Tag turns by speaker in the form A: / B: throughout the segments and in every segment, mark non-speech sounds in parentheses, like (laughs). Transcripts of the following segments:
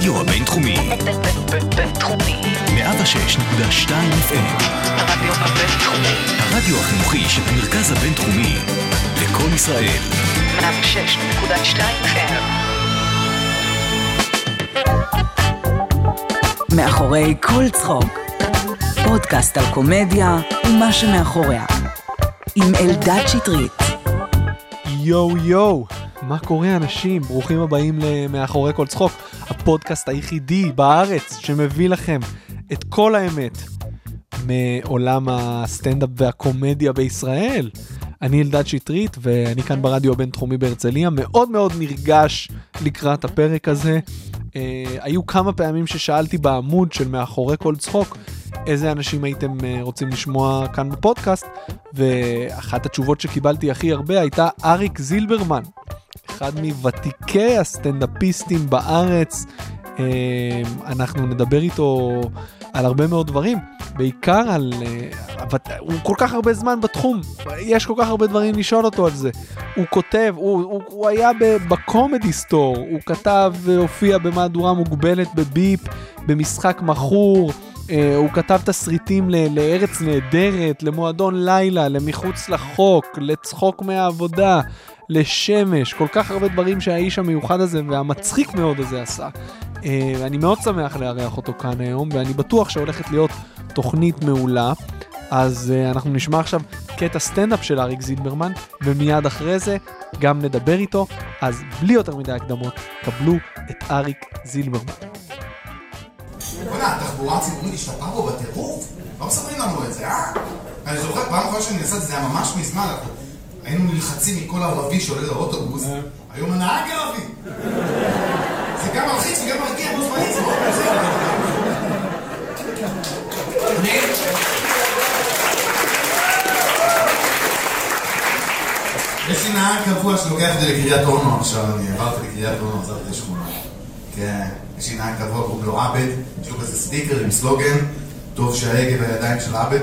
A: הרדיו הבינתחומי.
B: בינתחומי.
A: 106.2 FM.
B: הרדיו הבינתחומי.
A: הרדיו החינוכי של המרכז הבינתחומי. לקום ישראל.
B: 106.2 FM.
C: מאחורי כל צחוק. פודקאסט על קומדיה ומה שמאחוריה. עם אלדד שטרית.
D: יואו יואו, מה קורה אנשים? ברוכים הבאים ל"מאחורי כל צחוק", הפודקאסט היחידי בארץ שמביא לכם את כל האמת מעולם הסטנדאפ והקומדיה בישראל. אני אלדד שטרית ואני כאן ברדיו הבינתחומי בהרצליה, מאוד מאוד נרגש לקראת הפרק הזה. אה, היו כמה פעמים ששאלתי בעמוד של מאחורי כל צחוק איזה אנשים הייתם אה, רוצים לשמוע כאן בפודקאסט, ואחת התשובות שקיבלתי הכי הרבה הייתה אריק זילברמן, אחד מוותיקי הסטנדאפיסטים בארץ. אה, אנחנו נדבר איתו על הרבה מאוד דברים, בעיקר על... אה, הוא כל כך הרבה זמן בתחום, יש כל כך הרבה דברים לשאול אותו על זה. הוא כותב, הוא, הוא, הוא היה בקומדי סטור, הוא כתב והופיע במהדורה מוגבלת בביפ, במשחק מכור. אה, הוא כתב תסריטים ל- לארץ נהדרת, למועדון לילה, למחוץ לחוק, לצחוק מהעבודה, לשמש, כל כך הרבה דברים שהאיש המיוחד הזה והמצחיק מאוד הזה עשה. אה, אני מאוד שמח לארח אותו כאן היום, ואני בטוח שהולכת להיות תוכנית מעולה. אז uh, אנחנו נשמע עכשיו קטע סטנדאפ של אריק זילברמן, ומיד אחרי זה גם נדבר איתו. אז בלי יותר מדי הקדמות, קבלו את אריק זילברמן.
E: בוא'נה, התחבורה הציבורית השתפרה פה בטירוף? לא מספרים לנו את זה, אה? אני זוכר, פעם אחרונה שאני עשיתי את זה היה ממש מזמן, אנחנו היינו נלחצים מכל ערבי שעולה לאוטובוס, היום הנהג ערבי. זה גם מלחיץ וגם מרגיע בו זמנית, זה מאוד מוזר. יש לי נהג קבוע שלוקח אותי לקריית אונו עכשיו, אני עברתי לקריית אונו, עזרתי את השכונה. כן, יש לי נהג קבוע, קוראים לו עבד, יש לו כזה סטיקר עם סלוגן, טוב שההגה בידיים של עבד.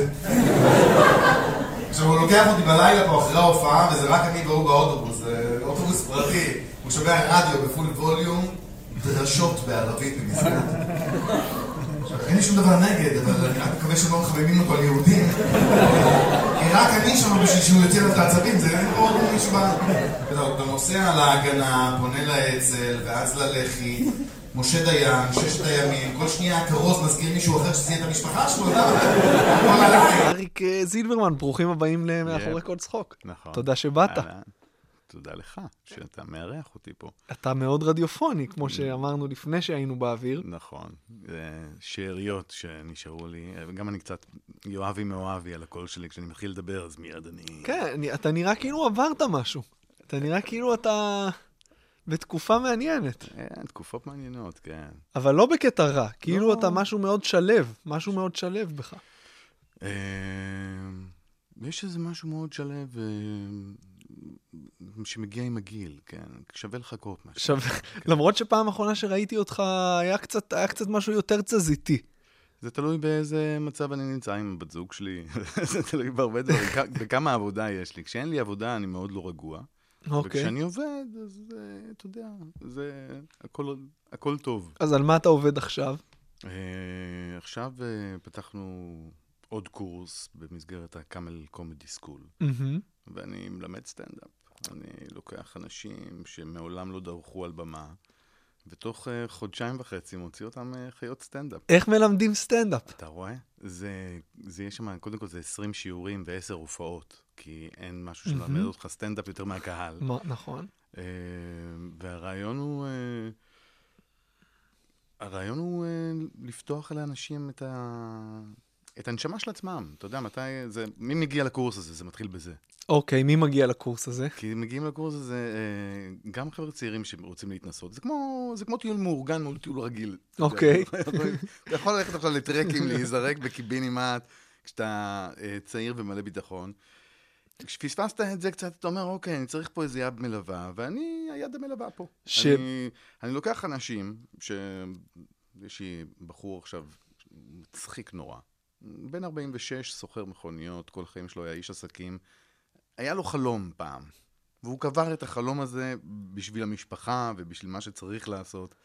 E: עכשיו הוא לוקח אותי בלילה פה אחרי ההופעה, וזה רק אני והוא באוטובוס, זה אוטובוס פרטי. הוא שומע רדיו בפול ווליום, דרשות בערבית במסגרת. אין לי שום דבר נגד, אבל אני רק מקווה שהם לא מחממים אותו על יהודים. כי רק אני שם בשביל שהוא יוציא את העצבים, זה אין עוד מישהו ב... אתה נוסע להגנה, פונה לאצ"ל, ואז ללח"י, משה דיין, ששת הימים, כל שנייה הכרוז מזכיר מישהו אחר שציין את המשפחה שלו, אתה יודע? כל הלילה.
D: אריק אה, זילברמן, ברוכים הבאים למאחורי כל צחוק.
F: נכון.
D: תודה שבאת.
F: תודה לך שאתה מארח אותי פה.
D: אתה מאוד רדיופוני, כמו שאמרנו לפני שהיינו באוויר.
F: נכון. זה שאריות שנשארו לי, וגם אני קצת יואבי מאוהבי על הקול שלי, כשאני מתחיל לדבר, אז מיד אני...
D: כן, אתה נראה כאילו עברת משהו. אתה נראה כאילו אתה בתקופה מעניינת,
F: אה, תקופות מעניינות, כן.
D: אבל לא בקטע רע, כאילו
F: לא.
D: אתה משהו מאוד שלב, משהו מאוד שלב בך.
F: אה, יש איזה משהו מאוד שלב אה, שמגיע עם הגיל, כן. שווה לחכות משהו.
D: עכשיו, למרות שפעם אחרונה שראיתי אותך היה קצת, היה קצת משהו יותר תזזיתי.
F: זה תלוי באיזה מצב אני נמצא עם בת זוג שלי, (laughs) זה תלוי בהרבה דברים, (laughs) בכמה עבודה יש לי. כשאין לי עבודה אני מאוד לא רגוע.
D: אוקיי.
F: וכשאני עובד, אז אתה יודע, זה הכל, הכל טוב.
D: אז על מה אתה עובד עכשיו?
F: אה, עכשיו אה, פתחנו עוד קורס במסגרת הקאמל קומדי סקול. ואני מלמד סטנדאפ. אני לוקח אנשים שמעולם לא דרכו על במה, ותוך אה, חודשיים וחצי מוציא אותם אה, חיות סטנדאפ.
D: איך מלמדים סטנדאפ?
F: אתה רואה? זה, זה יש שם, קודם כל זה 20 שיעורים ו-10 הופעות, כי אין משהו שמלמד אותך סטנדאפ יותר מהקהל.
D: מה, נכון.
F: אה, והרעיון הוא... אה, הרעיון הוא לפתוח לאנשים את, ה... את הנשמה של עצמם. אתה יודע, מתי... זה... מי מגיע לקורס הזה? זה מתחיל בזה.
D: אוקיי, מי מגיע לקורס הזה?
F: כי מגיעים לקורס הזה אה, גם חבר'ה צעירים שרוצים להתנסות. זה כמו, זה כמו טיול מאורגן מול טיול רגיל.
D: אוקיי.
F: אתה יכול ללכת עכשיו לטרקים, להיזרק בקיבינימט, כשאתה אה, צעיר ומלא ביטחון. כשפספסת את זה קצת, אתה אומר, אוקיי, אני צריך פה איזה יד מלווה, ואני היד המלווה פה.
D: ש-
F: אני, אני לוקח אנשים, ש... יש לי בחור עכשיו מצחיק נורא, בן 46, סוחר מכוניות, כל החיים שלו היה איש עסקים. היה לו חלום פעם, והוא קבר את החלום הזה בשביל המשפחה ובשביל מה שצריך לעשות.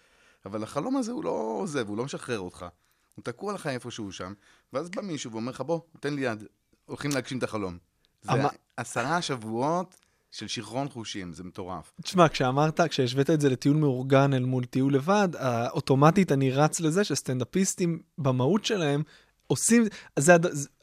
F: אבל החלום הזה הוא לא עוזב, הוא לא משחרר אותך. הוא תקוע לך איפשהו שם, ואז בא מישהו ואומר לך, בוא, תן לי יד, הולכים להגשים את החלום. זה
D: אבל-
F: עשרה שבועות של שיכרון חושים, זה מטורף.
D: תשמע, כשאמרת, כשהשווית את זה לטיול מאורגן אל מול טיול לבד, אוטומטית אני רץ לזה שסטנדאפיסטים במהות שלהם עושים, זה,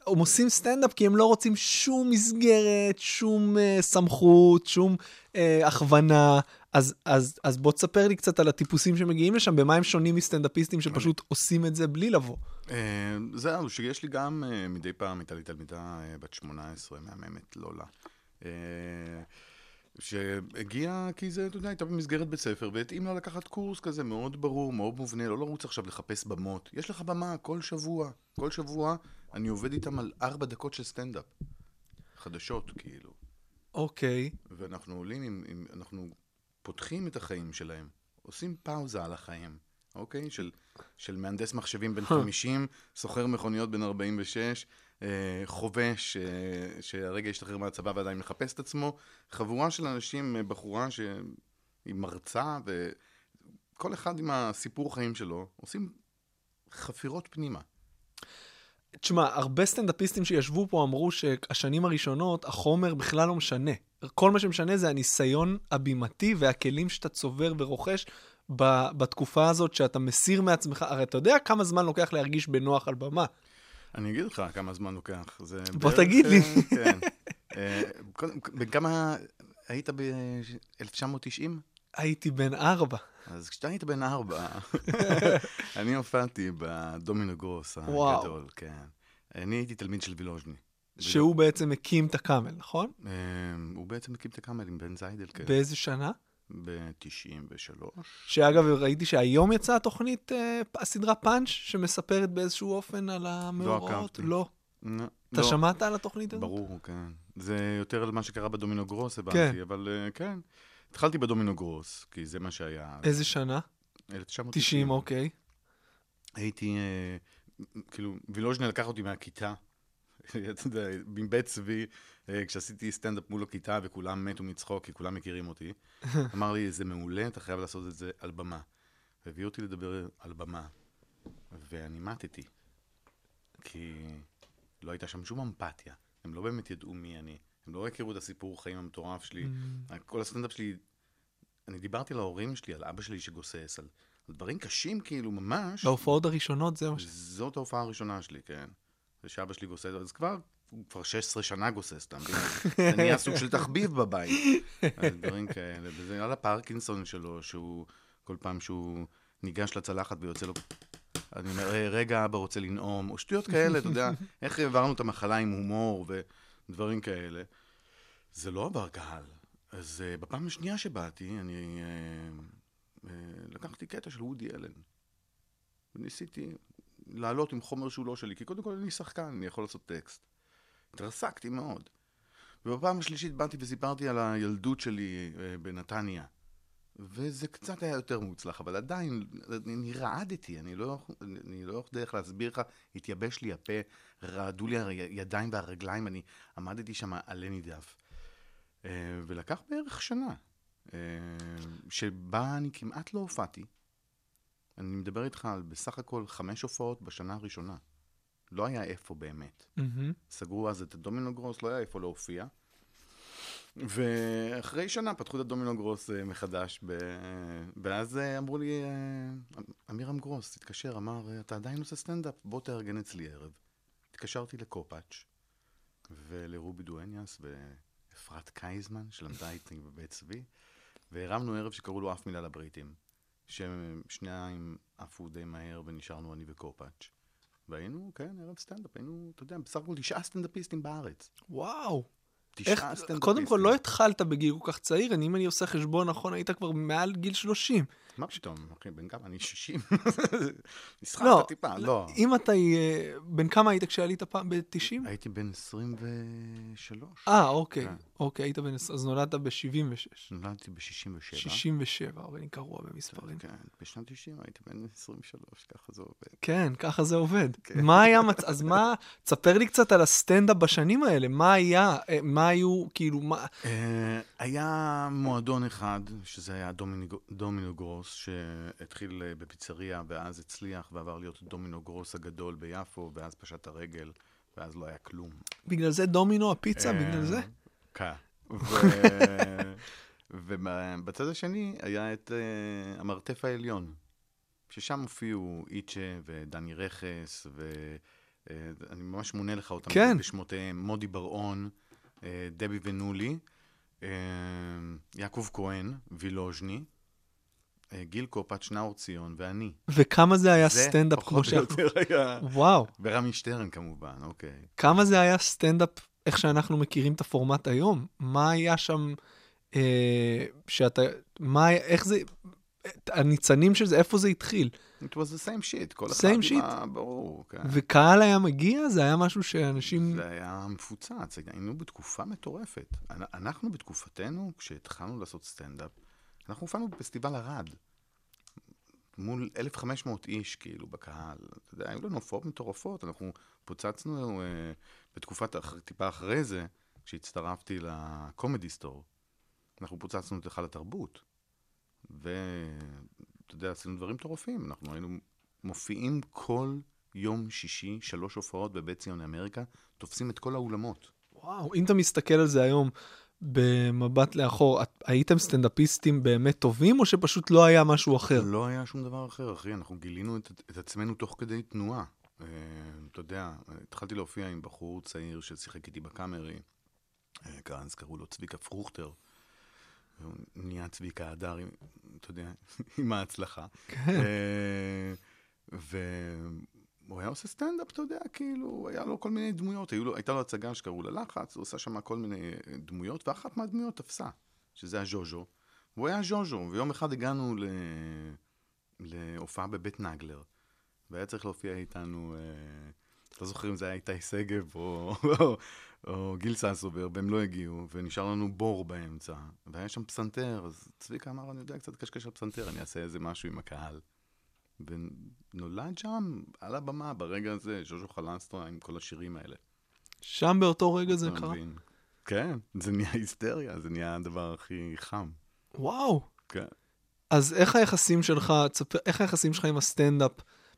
D: הם עושים סטנדאפ כי הם לא רוצים שום מסגרת, שום uh, סמכות, שום uh, הכוונה. אז, אז, אז בוא תספר לי קצת על הטיפוסים שמגיעים לשם, במה הם שונים מסטנדאפיסטים שפשוט עושים את זה בלי לבוא.
F: אה, זהו, שיש לי גם אה, מדי פעם, הייתה לי תלמידה אה, בת 18, מהממת, לולה. שהגיעה כי זה, אתה יודע, הייתה במסגרת בית ספר, והתאים לה לקחת קורס כזה מאוד ברור, מאוד מובנה, לא לרוץ עכשיו לחפש במות. יש לך במה כל שבוע. כל שבוע אני עובד איתם על ארבע דקות של סטנדאפ. חדשות, כאילו.
D: אוקיי.
F: ואנחנו עולים עם, עם... אנחנו פותחים את החיים שלהם. עושים פאוזה על החיים, אוקיי? של, של מהנדס מחשבים בן (laughs) 50, סוחר מכוניות בן 46, אה, חובש אה, שהרגע השתחרר מהצבא ועדיין מחפש את עצמו, חבורה של אנשים, אה, בחורה שהיא מרצה, וכל אחד עם הסיפור חיים שלו, עושים חפירות פנימה.
D: תשמע, הרבה סטנדאפיסטים שישבו פה אמרו שהשנים הראשונות, החומר בכלל לא משנה. כל מה שמשנה זה הניסיון הבימתי והכלים שאתה צובר ורוכש בתקופה הזאת שאתה מסיר מעצמך. הרי אתה יודע כמה זמן לוקח להרגיש בנוח על במה.
F: אני אגיד לך כמה זמן לוקח. זה
D: בוא
F: בערך,
D: תגיד לי.
F: אה, כן. אה, קודם, בן כמה היית ב-1990?
D: הייתי בן ארבע.
F: אז כשאתה היית בן ארבע, (laughs) אני הופעתי בדומינו גרוס. הגדול, כן. אני הייתי תלמיד של וילוז'ני.
D: שהוא בעצם הקים את הקאמל, נכון?
F: אה, הוא בעצם הקים את הקאמל עם בן זיידל, כן.
D: באיזה שנה?
F: ב-93.
D: שאגב, ראיתי שהיום יצאה התוכנית, אה, הסדרה פאנץ', שמספרת באיזשהו אופן על המאורעות.
F: עקבתי.
D: לא.
F: לא,
D: אתה
F: לא.
D: שמעת על התוכנית הזאת?
F: ברור, כן. זה יותר על מה שקרה בדומינו גרוס, הבנתי,
D: כן.
F: אבל אה, כן. התחלתי בדומינו גרוס, כי זה מה שהיה.
D: איזה שנה?
F: 1990.
D: 90, אוקיי.
F: הייתי, אה, כאילו, וילוז'נה לקח אותי מהכיתה, (laughs) אתה יודע, מבית צבי, אה, כשעשיתי סטנדאפ מול הכיתה וכולם מתו מצחוק, כי כולם מכירים אותי. (laughs) אמר לי, זה מעולה, אתה חייב לעשות את זה על במה. והביא אותי לדבר על במה, ואני מתתי. כי לא הייתה שם שום אמפתיה. הם לא באמת ידעו מי אני. הם לא הכירו את הסיפור חיים המטורף שלי. כל הסטנדאפ שלי, אני דיברתי להורים שלי, על אבא שלי שגוסס, על דברים קשים כאילו, ממש.
D: בהופעות הראשונות זה מה ש...
F: זאת ההופעה הראשונה שלי, כן. זה שאבא שלי גוסס, אז כבר, הוא כבר 16 שנה גוסס, אתה מבין? זה נהיה סוג של תחביב בבית. (laughs) אז דברים כאלה. וזה על הפרקינסון שלו, שהוא, כל פעם שהוא ניגש לצלחת ויוצא לו... אני אומר, "אה, רגע, אבא רוצה לנאום, או שטויות כאלה, אתה יודע, (laughs) איך העברנו את המחלה עם הומור ודברים כאלה. זה לא עבר קהל. אז uh, בפעם השנייה שבאתי, אני uh, uh, לקחתי קטע של וודי אלן. וניסיתי לעלות עם חומר שהוא לא שלי, כי קודם כל אני שחקן, אני יכול לעשות טקסט. התרסקתי מאוד. ובפעם השלישית באתי וסיפרתי על הילדות שלי uh, בנתניה. וזה קצת היה יותר מוצלח, אבל עדיין, אני רעדתי, אני לא, אני לא איך להסביר לך, התייבש לי הפה, רעדו לי הידיים והרגליים, אני עמדתי שם עלה נידף. אה, ולקח בערך שנה, אה, שבה אני כמעט לא הופעתי. אני מדבר איתך על בסך הכל חמש הופעות בשנה הראשונה. לא היה איפה באמת.
D: מהמם.
F: סגרו אז את הדומינו גרוס, לא היה איפה להופיע. ואחרי שנה פתחו את הדומינו גרוס אה, מחדש, ב... ואז אה, אמרו לי, אה, אמירם גרוס התקשר, אמר, אתה עדיין עושה סטנדאפ, בוא תארגן אצלי ערב. התקשרתי לקופאץ' ולרובי דואניאס ואפרת קייזמן, שלמדה איתי בבית צבי, והרמנו ערב שקראו לו אף מילה לבריטים, ששניים עפו די מהר ונשארנו אני וקופאץ'. והיינו, כן, ערב סטנדאפ, היינו, אתה יודע, בסך הכל תשעה סטנדאפיסטים בארץ.
D: וואו.
F: תשעה
D: איך,
F: סטנדאפיסטים.
D: קודם כל, לא התחלת בגיל כל כך צעיר, אני, אם אני עושה חשבון נכון, היית כבר מעל גיל 30.
F: מה פתאום, אחי, בן כמה? אני 60. (laughs) נסחפת
D: לא,
F: טיפה, לא.
D: אם אתה, אה, בן כמה היית כשעלית פעם? ב-90?
F: הייתי בן 23.
D: אה, אוקיי.
F: כן.
D: אוקיי, היית בן... אז נולדת ב-76.
F: נולדתי ב-67.
D: 67, אבל אני גרוע במספרים.
F: כן, בשנת 90 הייתי בן 23, ככה זה עובד.
D: כן, ככה זה עובד.
F: כן.
D: מה היה, מצ... אז מה, תספר לי קצת על הסטנדאפ בשנים האלה, מה היה, אה, מה היו, כאילו, מה...
F: אה, היה מועדון אחד, שזה היה דומינו- דומינו גרוס, שהתחיל אה, בפיצריה, ואז הצליח, ועבר להיות דומינו גרוס הגדול ביפו, ואז פשט הרגל, ואז לא היה כלום.
D: בגלל זה דומינו הפיצה,
F: אה,
D: בגלל זה?
F: כן. (laughs) ובצד השני היה את אה, המרתף העליון, ששם הופיעו איצ'ה ודני רכס, ואני ממש מונה לך אותם
D: כן.
F: בשמותיהם, מודי בר-און, דבי ונולי, יעקב כהן, וילוז'ני, גיל קופת, שנאור ציון ואני.
D: וכמה זה היה
F: זה
D: סטנדאפ
F: פחות
D: כמו
F: או
D: שאנחנו...
F: יותר היה...
D: וואו,
F: ורמי שטרן כמובן, אוקיי.
D: כמה זה היה סטנדאפ איך שאנחנו מכירים את הפורמט היום? מה היה שם, אה, שאתה, מה, איך זה, הניצנים של זה, איפה זה התחיל?
F: It was the same shit, כל אחד
D: Same
F: עם
D: shit?
F: ה... ברור, כן.
D: וקהל היה מגיע? זה היה משהו שאנשים...
F: זה היה מפוצץ, היינו בתקופה מטורפת. אנ- אנחנו בתקופתנו, כשהתחלנו לעשות סטנדאפ, אנחנו הופענו בפסטיבל ערד. מול 1,500 איש, כאילו, בקהל. אתה יודע, היו לנו הופעות מטורפות, אנחנו פוצצנו אה, בתקופת, אח- טיפה אחרי זה, כשהצטרפתי לקומדי סטור, אנחנו פוצצנו את היכל התרבות. ואתה יודע, עשינו דברים מטורפים. אנחנו היינו מופיעים כל יום שישי, שלוש הופעות בבית ציוני אמריקה, תופסים את כל האולמות.
D: וואו, אם אתה מסתכל על זה היום במבט לאחור, את- הייתם סטנדאפיסטים באמת טובים, או שפשוט לא היה משהו אחר?
F: לא היה שום דבר אחר, אחי, אנחנו גילינו את, את עצמנו תוך כדי תנועה. אה, אתה יודע, התחלתי להופיע עם בחור צעיר ששיחק איתי בקאמרי, אה, אז קראו לו צביקה פרוכטר. הוא נהיה צביקה הדר, אתה יודע, (laughs) עם ההצלחה.
D: כן.
F: אה, והוא היה עושה סטנדאפ, אתה יודע, כאילו, היה לו כל מיני דמויות. לו, הייתה לו הצגה שקראו לה לחץ, הוא עושה שם כל מיני אה, דמויות, ואחת מהדמויות תפסה, שזה הז'וז'ו. והוא היה ז'וז'ו, ויום אחד הגענו ל... להופעה בבית נגלר, והיה צריך להופיע איתנו, אה, לא זוכר אם זה היה איתי שגב או, או גיל ססובר, והם לא הגיעו, ונשאר לנו בור באמצע, והיה שם פסנתר, אז צביקה אמר, אני יודע קצת קשקש על פסנתר, אני אעשה איזה משהו עם הקהל. ונולד שם, על הבמה, ברגע הזה, ז'וז'ו חלנסטרה עם כל השירים האלה.
D: שם באותו רגע זה קרה?
F: מבין? כן, זה נהיה היסטריה, זה נהיה הדבר הכי חם.
D: וואו.
F: כן.
D: אז איך היחסים שלך, תספר, איך היחסים שלך עם הסטנדאפ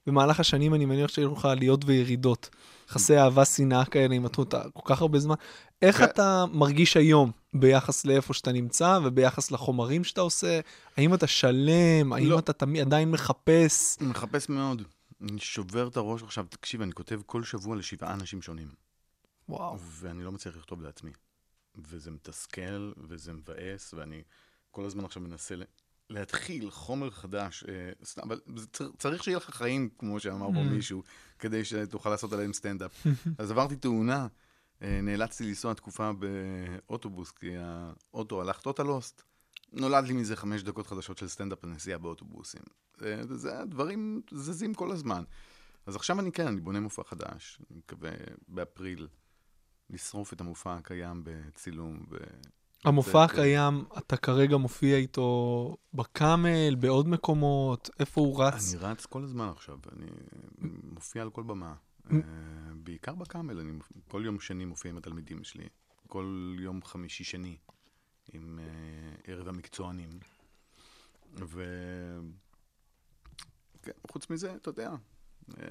D: במהלך השנים, אני מניח שהיו לך עליות וירידות. יחסי אהבה, שנאה כאלה, אם אתה כל כך הרבה זמן. איך
F: כן.
D: אתה מרגיש היום ביחס לאיפה שאתה נמצא וביחס לחומרים שאתה עושה? האם אתה שלם? האם
F: לא.
D: אתה תמיד עדיין מחפש?
F: מחפש מאוד. אני שובר את הראש עכשיו, תקשיב, אני כותב כל שבוע לשבעה אנשים שונים,
D: וואו.
F: ואני לא מצליח לכתוב לעצמי. וזה מתסכל, וזה מבאס, ואני כל הזמן עכשיו מנסה ל- להתחיל חומר חדש. אה, סתם, אבל צר- צריך שיהיה לך חיים, כמו שאמר פה מישהו, כדי שתוכל לעשות עליהם סטנדאפ. (laughs) אז עברתי תאונה, נאלצתי לנסוע תקופה באוטובוס, כי האוטו הלך טוטלוסט. נולד לי מזה חמש דקות חדשות של סטנדאפ לנסיעה באוטובוסים. זה, זה הדברים זזים כל הזמן. אז עכשיו אני כן, אני בונה מופע חדש. אני מקווה באפריל לשרוף את המופע הקיים בצילום. ו...
D: המופע הקיים, אתה כרגע מופיע איתו בקאמל, בעוד מקומות, איפה הוא רץ?
F: אני רץ כל הזמן עכשיו, אני מופיע על כל במה. אה, בעיקר בקאמל, אני כל יום שני מופיע עם התלמידים שלי. כל יום חמישי שני עם אה, ערב המקצוענים. ו... כן, חוץ מזה, אתה יודע, אה,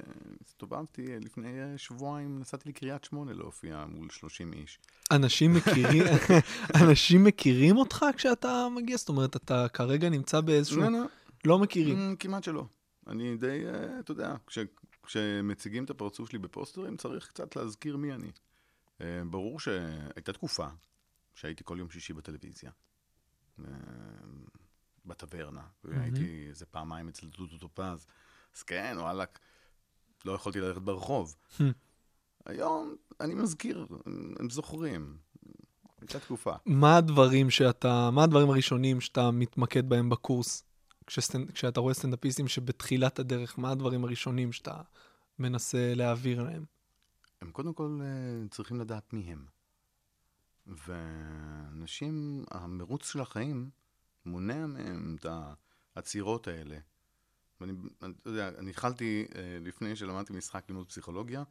F: הסתובבתי לפני שבועיים, נסעתי לקריית שמונה להופיע מול 30 איש.
D: אנשים מכירים, (laughs) אנשים מכירים אותך כשאתה מגיע? זאת אומרת, אתה כרגע נמצא באיזשהו...
F: לא, לא,
D: לא מכירים.
F: Mm, כמעט שלא. אני די, אתה יודע, כש, כשמציגים את הפרצוף שלי בפוסטרים, צריך קצת להזכיר מי אני. אה, ברור שהייתה תקופה שהייתי כל יום שישי בטלוויזיה, אה, בטברנה, והייתי איזה פעמיים אצל דודו טופז, אז כן, וואלכ, לא יכולתי ללכת ברחוב. היום אני מזכיר, הם זוכרים. הייתה תקופה.
D: מה הדברים שאתה, מה הדברים הראשונים שאתה מתמקד בהם בקורס? כשסטנד, כשאתה רואה סטנדאפיסטים שבתחילת הדרך, מה הדברים הראשונים שאתה מנסה להעביר להם?
F: הם קודם כל אה, צריכים לדעת מי הם. ואנשים, המרוץ של החיים מונע מהם את העצירות האלה. ואני, אני, אתה יודע, אני התחלתי אה, לפני שלמדתי משחק לימוד פסיכולוגיה,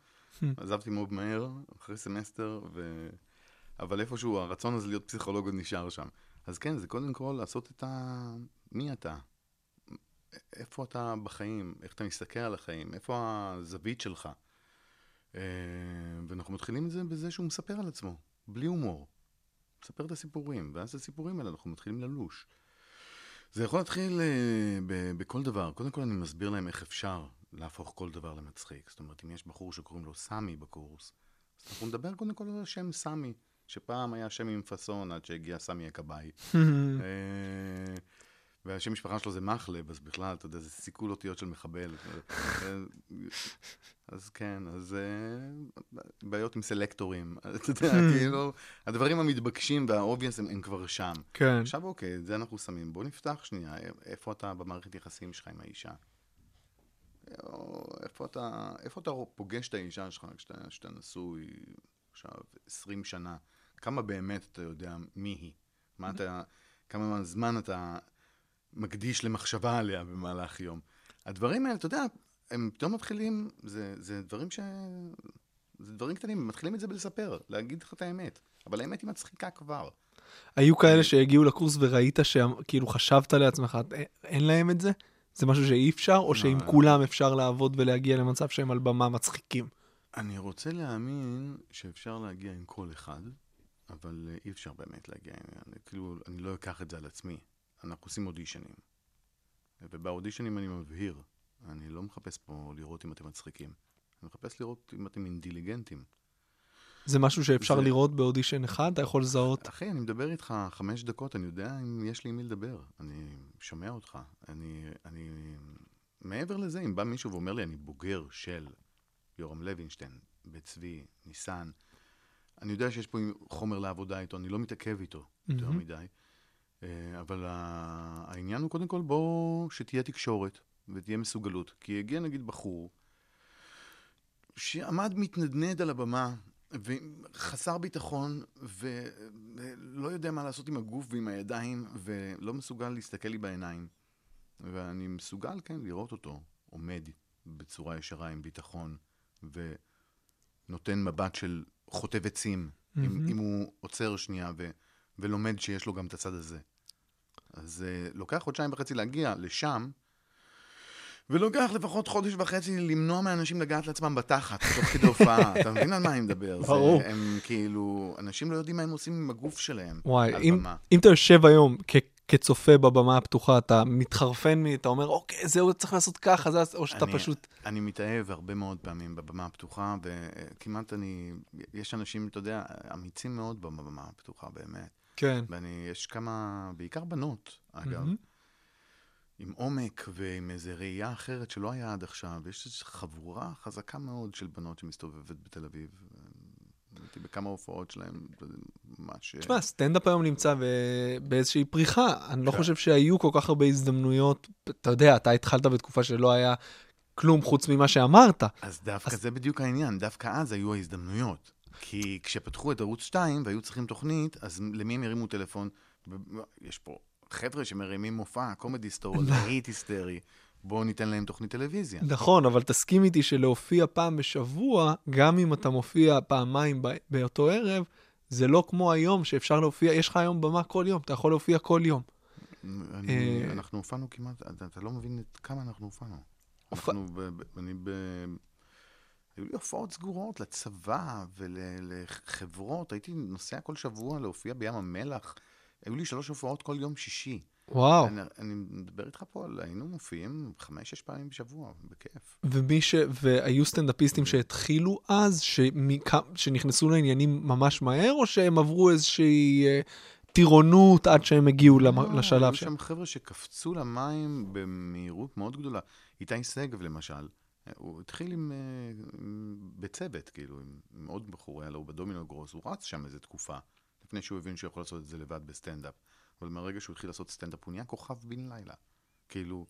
F: עזבתי מאוד מהר, אחרי סמסטר, ו... אבל איפשהו הרצון הזה להיות פסיכולוג עוד נשאר שם. אז כן, זה קודם כל לעשות את ה... מי אתה? איפה אתה בחיים, איך אתה מסתכל על החיים, איפה הזווית שלך. אה, ואנחנו מתחילים את זה בזה שהוא מספר על עצמו, בלי הומור. מספר את הסיפורים, ואז הסיפורים האלה אנחנו מתחילים ללוש. זה יכול להתחיל אה, ב- בכל דבר. קודם כל אני מסביר להם איך אפשר להפוך כל דבר למצחיק. זאת אומרת, אם יש בחור שקוראים לו סמי בקורס, אז אנחנו נדבר קודם כל על השם סמי, שפעם היה שם עם פאסון עד שהגיע סמי הכבאי. (laughs) והשם משפחה שלו זה מחלב, אז בכלל, אתה יודע, זה סיכול אותיות של מחבל. (laughs) אז כן, אז אה, בעיות עם סלקטורים. (laughs) אתה יודע, כאילו, הדברים המתבקשים והאובייס הם, הם כבר שם.
D: כן.
F: עכשיו אוקיי, את זה אנחנו שמים. בוא נפתח שנייה, איפה אתה במערכת יחסים שלך עם האישה? איפה אתה, איפה אתה פוגש את האישה שלך כשאתה נשוי עכשיו 20 שנה? כמה באמת אתה יודע מי היא? מה אתה, כמה זמן אתה מקדיש למחשבה עליה במהלך יום? הדברים האלה, אתה יודע, הם פתאום מתחילים, זה, זה דברים ש... זה דברים קטנים, הם מתחילים את זה בלספר, להגיד לך את האמת. אבל האמת היא מצחיקה כבר.
D: היו כאלה שהגיעו לקורס וראית שכאילו חשבת לעצמך, "א- אין להם את זה? זה משהו שאי אפשר, או שעם
F: לא.
D: כולם אפשר לעבוד ולהגיע למצב שהם על במה מצחיקים?
F: אני רוצה להאמין שאפשר להגיע עם כל אחד, אבל אה, אי אפשר באמת להגיע. אני, כאילו, אני לא אקח את זה על עצמי. אנחנו עושים אודישנים. ובאודישנים אני מבהיר, אני לא מחפש פה לראות אם אתם מצחיקים. אני מחפש לראות אם אתם אינטליגנטים.
D: זה משהו שאפשר
F: זה-
D: לראות באודישן אחד? אתה יכול לזהות?
F: אחי, אני מדבר איתך חמש דקות, אני יודע אם יש לי עם מי לדבר. אני שומע אותך. אני, אני... מעבר לזה, אם בא מישהו ואומר לי, אני בוגר של יורם לוינשטיין, בית צבי, ניסן, אני יודע שיש פה חומר לעבודה איתו, אני לא מתעכב איתו יותר
D: מהמם.
F: מדי. אה, אבל העניין הוא קודם כל, בוא, שתהיה תקשורת ותהיה מסוגלות. כי הגיע נגיד בחור שעמד מתנדנד על הבמה וחסר ביטחון ולא יודע מה לעשות עם הגוף ועם הידיים ולא מסוגל להסתכל לי בעיניים. ואני מסוגל, כן, לראות אותו עומד בצורה ישרה עם ביטחון ונותן מבט של חוטב עצים, אם,
D: מהמם.
F: אם הוא עוצר שנייה ו, ולומד שיש לו גם את הצד הזה. אז uh, לוקח חודשיים וחצי להגיע לשם, ולוקח לפחות חודש וחצי למנוע מאנשים לגעת לעצמם בתחת, תוך כדי הופעה. (laughs) אתה מבין על מה אני מדבר?
D: ברור.
F: זה, הם כאילו, אנשים לא יודעים מה הם עושים עם הגוף שלהם.
D: וואי, אם,
F: במה.
D: אם אתה יושב היום כ- כצופה בבמה הפתוחה, אתה מתחרפן מ... אתה אומר, אוקיי, זהו, צריך לעשות ככה, זה... או שאתה
F: אני-
D: פשוט...
F: אני מתאהב הרבה מאוד פעמים בבמה הפתוחה, וכמעט אני... יש אנשים, אתה יודע, אמיצים מאוד בבמה הפתוחה, באמת.
D: כן.
F: ואני, יש כמה, בעיקר בנות, אגב,
D: מהמם.
F: עם עומק ועם איזו ראייה אחרת שלא היה עד עכשיו. יש איזו חבורה חזקה מאוד של בנות שמסתובבת בתל אביב. הייתי בכמה הופעות שלהם, ממש...
D: תשמע, סטנדאפ היום נמצא באיזושהי פריחה. אני לא
F: כן.
D: חושב שהיו כל כך הרבה הזדמנויות. אתה יודע, אתה התחלת בתקופה שלא היה כלום חוץ ממה שאמרת.
F: אז דווקא
D: אז-
F: זה בדיוק העניין, דווקא אז היו ההזדמנויות. כי כשפתחו את ערוץ 2 והיו צריכים תוכנית, אז למי הם הרימו טלפון? יש פה חבר'ה שמרימים מופע, קומדי סטור, להיט היסטרי, בואו ניתן להם תוכנית טלוויזיה.
D: נכון, אבל תסכים איתי שלהופיע פעם בשבוע, גם אם אתה מופיע פעמיים באותו ערב, זה לא כמו היום שאפשר להופיע, יש לך היום במה כל יום, אתה יכול להופיע כל יום. אה,
F: אנחנו הופענו כמעט, אתה, לא מבין כמה אנחנו הופענו.
D: הופ-
F: אנחנו, אני ב... היו לי הופעות סגורות לצבא ולחברות, הייתי נוסע כל שבוע להופיע בים המלח. היו לי שלוש הופעות כל יום שישי.
D: וואו.
F: אני, אני מדבר איתך פה על, היינו מופיעים חמש-שש פעמים בשבוע, בכיף.
D: ומי ש... והיו סטנדאפיסטים שהתחילו אז, שמכ... שנכנסו לעניינים ממש מהר, או שהם עברו איזושהי אה, טירונות עד שהם הגיעו למ...
F: לא,
D: לשלב
F: היו
D: שם?
F: שם חבר'ה שקפצו למים במהירות מאוד גדולה. איתי שגב, למשל, הוא התחיל עם, אה, בצוות, כאילו, עם, עוד בחור, היה לו בדומינו גרוס, הוא רץ שם איזה תקופה, לפני שהוא הבין שהוא יכול לעשות את זה לבד בסטנדאפ. אבל מהרגע שהוא התחיל לעשות סטנדאפ, הוא נהיה כוכב בן לילה. כאילו,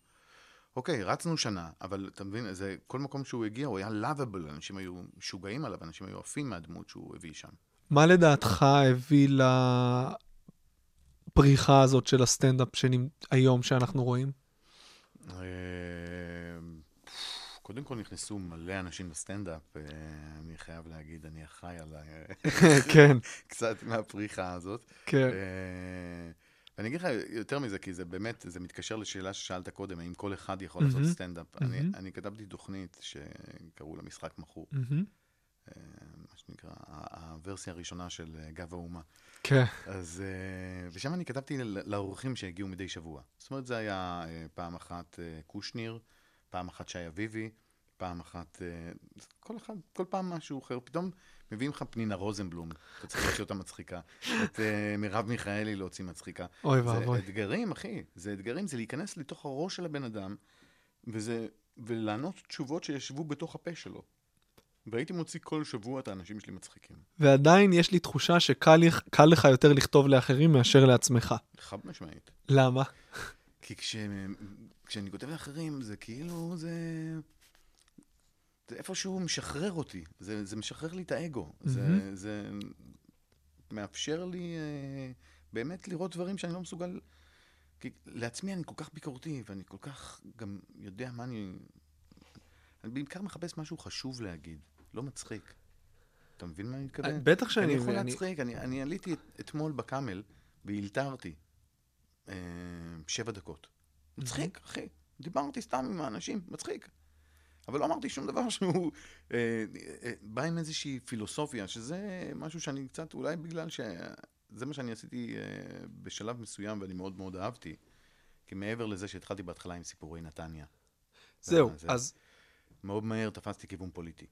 F: אוקיי, רצנו שנה, אבל אתה מבין, זה, כל מקום שהוא הגיע, הוא היה lovable, אנשים היו משוגעים עליו, אנשים היו עפים מהדמות שהוא הביא שם.
D: מה לדעתך הביא לפריחה הזאת של הסטנדאפ שנמ... היום שאנחנו רואים?
F: קודם כל נכנסו מלא אנשים לסטנדאפ, אה, אני חייב להגיד, אני אחראי על ה- (laughs)
D: כן,
F: קצת מהפריחה הזאת.
D: כן.
F: אה, ואני אגיד לך יותר מזה, כי זה באמת, זה מתקשר לשאלה ששאלת קודם, האם כל אחד יכול לעשות. סטנדאפ. אני, כתבתי תוכנית שקראו לה משחק מכור. אה, מה שנקרא, הוורסיה הראשונה של גב האומה.
D: כן.
F: אז, ושם אני כתבתי לאורחים שהגיעו מדי שבוע. זאת אומרת, זה היה פעם אחת קושניר, פעם אחת שי אביבי, פעם אחת, אה, כל אחד, כל פעם משהו אחר. פתאום מביאים לך פנינה רוזנבלום, אתה צריך להוציא אותה מצחיקה. את אה, מרב מיכאלי להוציא מצחיקה.
D: אוי
F: זה
D: ואבוי.
F: אתגרים, אחי. זה אתגרים, זה להיכנס לתוך הראש של הבן אדם, וזה, ולענות תשובות שישבו בתוך הפה שלו. והייתי מוציא כל שבוע את האנשים שלי מצחיקים.
D: ועדיין יש לי תחושה שקל לך- קל לך יותר לכתוב לאחרים מאשר לעצמך.
F: חד משמעית.
D: למה?
F: כי כש... כשאני כותב לאחרים, זה כאילו, זה... זה איפשהו משחרר אותי. זה, זה משחרר לי את האגו. זה,
D: מהמם.
F: זה מאפשר לי אה, באמת לראות דברים שאני לא מסוגל... כי לעצמי אני כל כך ביקורתי, ואני כל כך גם יודע מה אני... אני בעיקר מחפש משהו חשוב להגיד, לא מצחיק. אתה מבין מה אני מתכוון?
D: בטח שאני
F: אני יכול
D: אני-
F: להצחיק, אני, אני עליתי את- אתמול בקאמל והילתרתי שבע דקות. מצחיק, אחי. דיברתי סתם עם האנשים, מצחיק. אבל לא אמרתי שום דבר (laughs) שהוא אה, אה, בא עם איזושהי פילוסופיה, שזה משהו שאני קצת, אולי בגלל שזה מה שאני עשיתי אה, בשלב מסוים ואני מאוד מאוד אהבתי. כי מעבר לזה שהתחלתי בהתחלה עם סיפורי נתניה.
D: זהו,
F: זה-
D: אז
F: מאוד מהר תפסתי כיוון פוליטי.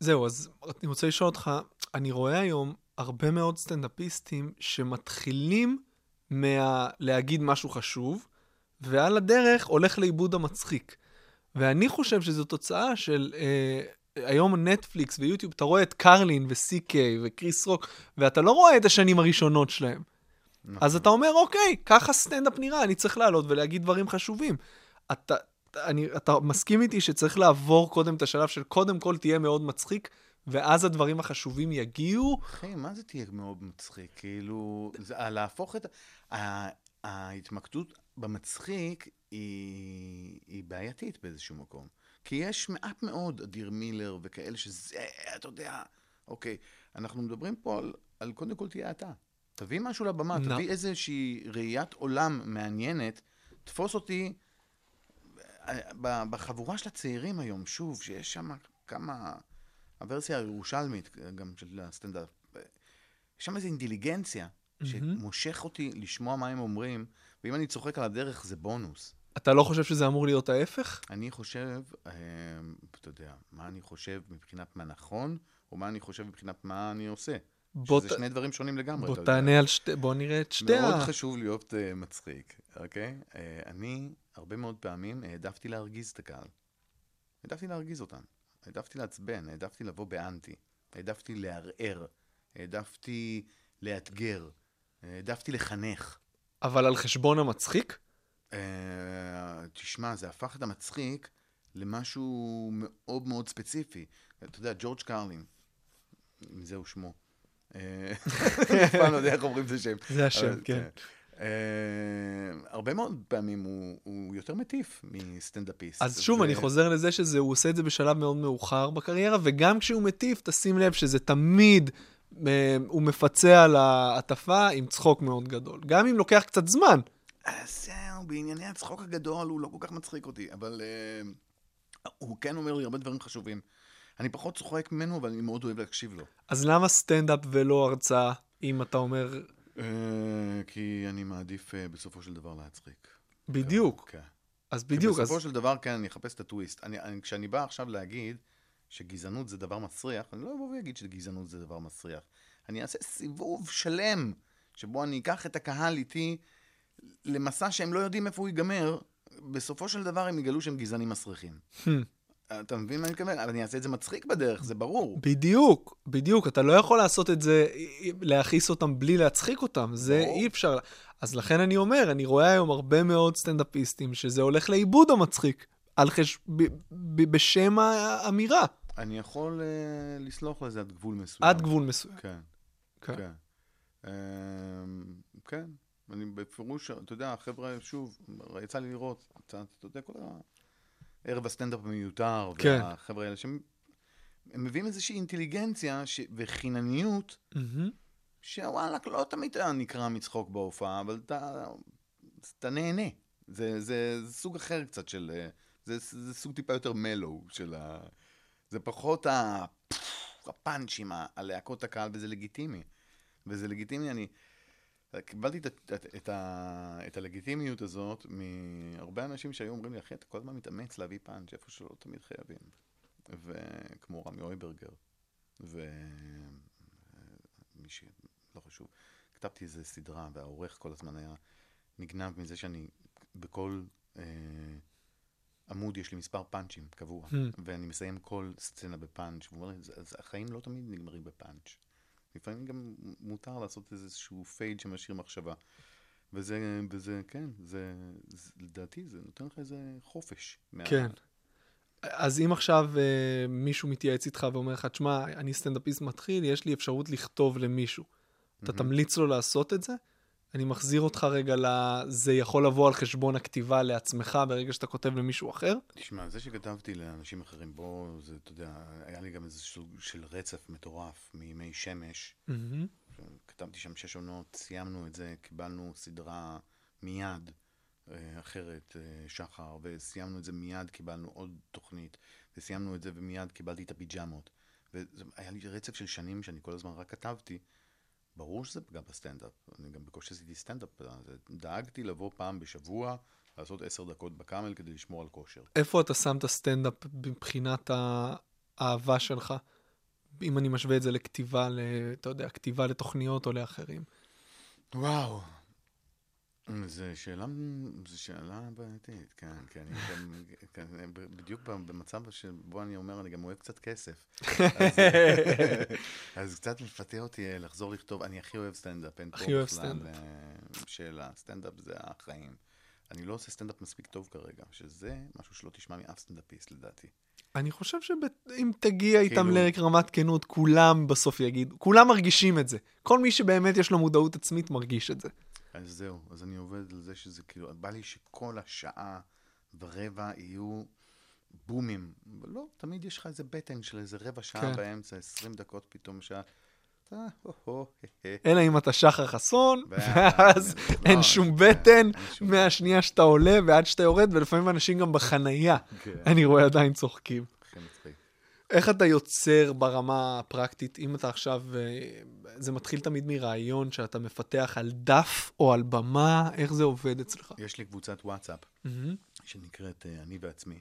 D: זהו, אז אני רוצה לשאול אותך, אני רואה היום הרבה מאוד סטנדאפיסטים שמתחילים מה... להגיד משהו חשוב, ועל הדרך הולך לאיבוד המצחיק. ואני חושב שזו תוצאה של... אה, היום נטפליקס ויוטיוב, אתה רואה את קרלין וסי-קיי וקריס רוק, ואתה לא רואה את השנים הראשונות שלהם. אז אתה אומר, אוקיי, ככה סטנדאפ נראה, אני צריך לעלות ולהגיד דברים חשובים. אתה, אני, אתה מסכים איתי שצריך לעבור קודם את השלב של קודם כל תהיה מאוד מצחיק, ואז הדברים החשובים יגיעו?
F: אחי, מה זה תהיה מאוד מצחיק? כאילו, זה, ה- להפוך את... ההתמקדות במצחיק היא, היא בעייתית באיזשהו מקום. כי יש מעט מאוד אדיר מילר וכאלה שזה, אתה יודע, אוקיי, אנחנו מדברים פה על, על קודם כל תהיה אתה. תביא משהו לבמה,
D: נא.
F: תביא איזושהי ראיית עולם מעניינת, תפוס אותי אה, בחבורה של הצעירים היום, שוב, שיש שם כמה... הוורסיה הירושלמית, גם של הסטנדאפ, אה, יש שם איזו אינטליגנציה שמושך אותי לשמוע מה הם אומרים, ואם אני צוחק על הדרך זה בונוס.
D: אתה לא חושב שזה אמור להיות ההפך?
F: אני חושב, אה, אתה יודע, מה אני חושב מבחינת מה נכון, או מה אני חושב מבחינת מה אני עושה.
D: בוא
F: שזה
D: ת-
F: שני דברים שונים לגמרי,
D: בוא
F: אתה יודע.
D: תענה על שתי... בוא נראה את שתי
F: מאוד
D: ה...
F: חשוב להיות uh, מצחיק, אוקיי? Uh, אני הרבה מאוד פעמים העדפתי להרגיז את הקהל. העדפתי להרגיז אותם. העדפתי לעצבן, העדפתי לבוא באנטי. העדפתי לערער. העדפתי לאתגר. העדפתי לחנך.
D: אבל על חשבון המצחיק?
F: Uh, תשמע, זה הפך את המצחיק למשהו מאוד מאוד ספציפי. אתה יודע, ג'ורג' קרלין, זהו שמו. אה, אני (laughs) אף פעם לא יודע איך אומרים את השם.
D: זה השם,
F: אבל,
D: כן.
F: אה, הרבה מאוד פעמים הוא, הוא יותר מטיף מסטנדאפיסט.
D: אז שוב,
F: ו-
D: אני חוזר לזה שזה, הוא עושה את זה בשלב מאוד מאוחר בקריירה, וגם כשהוא מטיף, תשים לב שזה תמיד, אה, הוא מפצה על ההטפה עם צחוק מאוד גדול. גם אם לוקח קצת זמן.
F: אז זהו, בענייני הצחוק הגדול הוא לא כל כך מצחיק אותי, אבל אה, הוא כן אומר לי הרבה דברים חשובים. אני פחות צוחק ממנו, אבל אני מאוד אוהב להקשיב לו.
D: אז למה סטנדאפ ולא הרצאה, אם אתה אומר,
F: אה, כי אני מעדיף אה, בסופו של דבר להצחיק.
D: בדיוק.
F: כן.
D: אז בדיוק, אז...
F: בסופו של דבר, כן, אני אחפש את הטוויסט. אני, אני, כשאני בא עכשיו להגיד שגזענות זה דבר מסריח, אני לא אבוא ואגיד שגזענות זה דבר מסריח. אני אעשה סיבוב שלם, שבו אני אקח את הקהל איתי למסע שהם לא יודעים איפה הוא ייגמר, בסופו של דבר הם יגלו שהם גזענים מסריחים. אתה מבין מה אני מתכוון? אבל אני אעשה את זה מצחיק בדרך, זה ברור.
D: בדיוק, בדיוק. אתה לא יכול לעשות את זה, להכעיס אותם בלי להצחיק אותם. זה
F: ברור.
D: אי אפשר. אז לכן אני אומר, אני רואה היום הרבה מאוד סטנדאפיסטים שזה הולך לאיבוד המצחיק, על חש... ב... ב... בשם האמירה,
F: אני יכול uh, לסלוח לזה עד גבול מסוים.
D: עד גבול מסוים.
F: כן.
D: כן.
F: כן. אמ, כן, אני בפירוש, אתה יודע, החבר'ה, שוב, יצא לי לראות אתה יודע, כל הערב הסטנדאפ המיותר,
D: כן.
F: והחבר'ה האלה, שהם הם מביאים איזושהי אינטליגנציה ש... וחינניות,
D: מהמם.
F: שוואלה, לא תמיד אתה נקרע מצחוק בהופעה, אבל אתה, אתה נהנה. זה, זה, זה סוג אחר קצת של... אה, זה, זה סוג טיפה יותר מלו של ה... זה פחות ה... הפאנצ'ים, הלהקות הקהל, וזה לגיטימי. וזה לגיטימי, אני... קיבלתי את, את, את, את, ה, את הלגיטימיות הזאת מהרבה אנשים שהיו אומרים לי, אחי, אתה כל הזמן מתאמץ להביא פאנץ' איפה שלא תמיד חייבים. וכמו רמי אויברגר, ומי ש... לא חשוב. כתבתי איזה סדרה, והעורך כל הזמן היה נגנב מזה שאני בכל אה, עמוד יש לי מספר פאנצ'ים קבוע,
D: הממ.
F: ואני מסיים כל סצנה בפאנץ', והוא אומר לי, "זה- אז החיים לא תמיד נגמרים בפאנץ'. לפעמים גם מותר לעשות איזשהו fade שמשאיר מחשבה. וזה, וזה, כן, זה, זה, לדעתי זה נותן לך איזה חופש. מה-
D: כן. אז אם עכשיו אה, מישהו מתייעץ איתך ואומר לך, תשמע, אני סטנדאפיסט מתחיל, יש לי אפשרות לכתוב למישהו. אתה
F: מהמם.
D: תמליץ לו לעשות את זה? אני מחזיר אותך רגע ל... זה יכול לבוא על חשבון הכתיבה לעצמך ברגע שאתה כותב למישהו אחר?
F: תשמע, זה שכתבתי לאנשים אחרים, בוא, זה, אתה יודע, היה לי גם איזה סוג של רצף מטורף מימי שמש.
D: מהמם.
F: כתבתי שם שש עונות, סיימנו את זה, קיבלנו סדרה מיד אה, אחרת, אה, שחר, וסיימנו את זה מיד, קיבלנו עוד תוכנית, וסיימנו את זה ומיד קיבלתי את הפיג'מות. והיה לי רצף של שנים שאני כל הזמן רק כתבתי. ברור שזה פגע בסטנדאפ, אני גם בקושי עשיתי סטנדאפ, דאגתי לבוא פעם בשבוע, לעשות עשר דקות בקאמל כדי לשמור על כושר.
D: איפה אתה שם את הסטנדאפ מבחינת האהבה שלך? אם אני משווה את זה לכתיבה, ל... אתה יודע, כתיבה לתוכניות או לאחרים.
F: וואו. זו שאלה, זו שאלה בעייתית, כן, כן, אני גם, (laughs) כן, בדיוק במצב שבו אני אומר, אני גם אוהב קצת כסף. אז, (laughs) אז קצת מפתה אותי לחזור לכתוב, אני הכי אוהב סטנדאפ, אין פה בכלל. אה, שאלה, סטנדאפ זה החיים. אני לא עושה סטנדאפ מספיק טוב כרגע, שזה משהו שלא תשמע מאף סטנדאפיסט לדעתי.
D: אני חושב שאם תגיע איתם
F: כאילו-
D: לרמת כנות, כולם בסוף יגידו, כולם מרגישים את זה. כל מי שבאמת יש לו מודעות עצמית מרגיש את זה.
F: אז זהו, אז אני עובד על זה שזה כאילו, בא לי שכל השעה ורבע יהיו בומים. לא, תמיד יש לך איזה בטן של איזה רבע שעה
D: כן.
F: באמצע, 20 דקות פתאום שעה.
D: אלא אם אתה שחר חסון,
F: ואז-
D: ואז
F: לא,
D: אין שום
F: כן,
D: בטן מהשנייה שאתה עולה ועד שאתה יורד, ולפעמים אנשים גם בחנייה,
F: כן.
D: אני רואה עדיין צוחקים. איך אתה יוצר ברמה הפרקטית, אם אתה עכשיו, אה, זה מתחיל תמיד מרעיון שאתה מפתח על דף או על במה, איך זה עובד אצלך?
F: יש לי קבוצת וואטסאפ
D: מהמם.
F: שנקראת אה, אני ועצמי,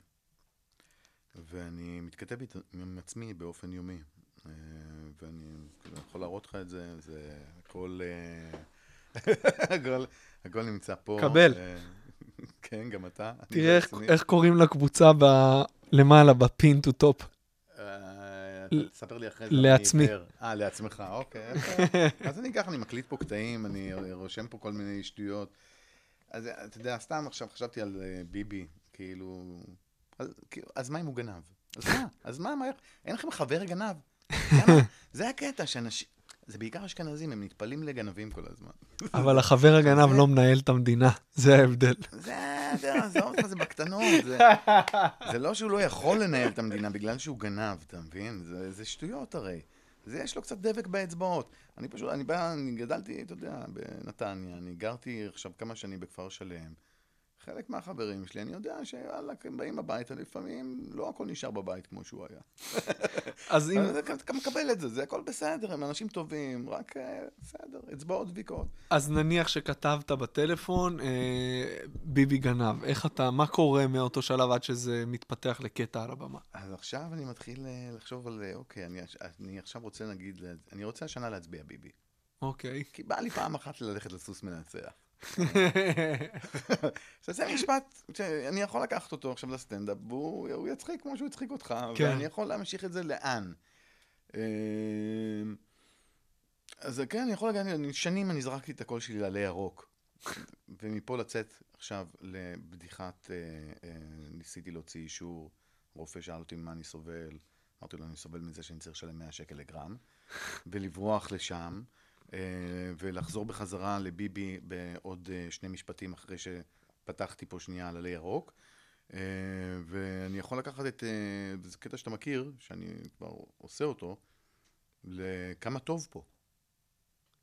F: ואני מתכתב עם עצמי באופן יומי. אה, ואני כאילו, יכול להראות לך את זה, זה הכל, (laughs) הכל, הכל נמצא פה.
D: קבל. (laughs)
F: כן, גם אתה.
D: תראה איך-. איך קוראים לקבוצה ב- למעלה, ב
F: pin
D: to
F: top. תספר לי אחרי זה.
D: לעצמי.
F: אה, לעצמך, אוקיי. (laughs) אז אני ככה, אני מקליט פה קטעים, אני רושם פה כל מיני שטויות. אז אתה יודע, סתם עכשיו חשבתי על אה, ביבי, כאילו... אז, כאילו, מה אם הוא גנב? אז מה? אז מה, מה, אין לכם חבר גנב? (laughs) זה הקטע שאנשים... זה בעיקר אשכנזים, הם נטפלים לגנבים כל הזמן.
D: אבל החבר הגנב לא מנהל את המדינה, זה ההבדל.
F: זה, זה, עזוב אותך, זה בקטנות. זה, (laughs) זה לא שהוא לא יכול לנהל את המדינה בגלל שהוא גנב, אתה מבין? זה, זה שטויות הרי. זה, יש לו קצת דבק באצבעות. אני פשוט, אני בא, אני גדלתי, אתה יודע, בנתניה, אני גרתי עכשיו כמה שנים בכפר שלם. חלק מהחברים שלי, אני יודע שוואלה, הם באים הביתה, לפעמים לא הכל נשאר בבית כמו שהוא היה.
D: אז אם...
F: אתה מקבל את זה, זה הכל בסדר, הם אנשים טובים, רק אה, בסדר, אצבעות דביקות.
D: אז נניח שכתבת בטלפון, אה, ביבי גנב, איך אתה, מה קורה מאותו שלב עד שזה מתפתח לקטע על הבמה?
F: אז עכשיו אני מתחיל אה, לחשוב על, אוקיי, אני, אני עכשיו רוצה נגיד, לה- אני רוצה השנה להצביע ביבי.
D: אוקיי.
F: כי בא לי פעם אחת ללכת לסוס מנצח. עכשיו זה משפט שאני יכול לקחת אותו עכשיו לסטנדאפ, והוא הוא יצחיק כמו שהוא הצחיק אותך,
D: כן.
F: ואני יכול להמשיך את זה לאן. אה, אז כן, אני יכול להגיד, אני- שנים אני זרקתי את הקול שלי לעלי ירוק. ומפה לצאת עכשיו לבדיחת, אה, אה, ניסיתי להוציא אישור, רופא שאל אותי ממה אני סובל, אמרתי לו, אני סובל מזה שאני צריך לשלם 100 שקל לגרם, ולברוח לשם, ולחזור בחזרה לביבי בעוד אה, שני משפטים אחרי שפתחתי פה שנייה על עלי ירוק. אה, ואני יכול לקחת את, אה, זה קטע שאתה מכיר, שאני כבר עושה אותו, לכמה טוב פה.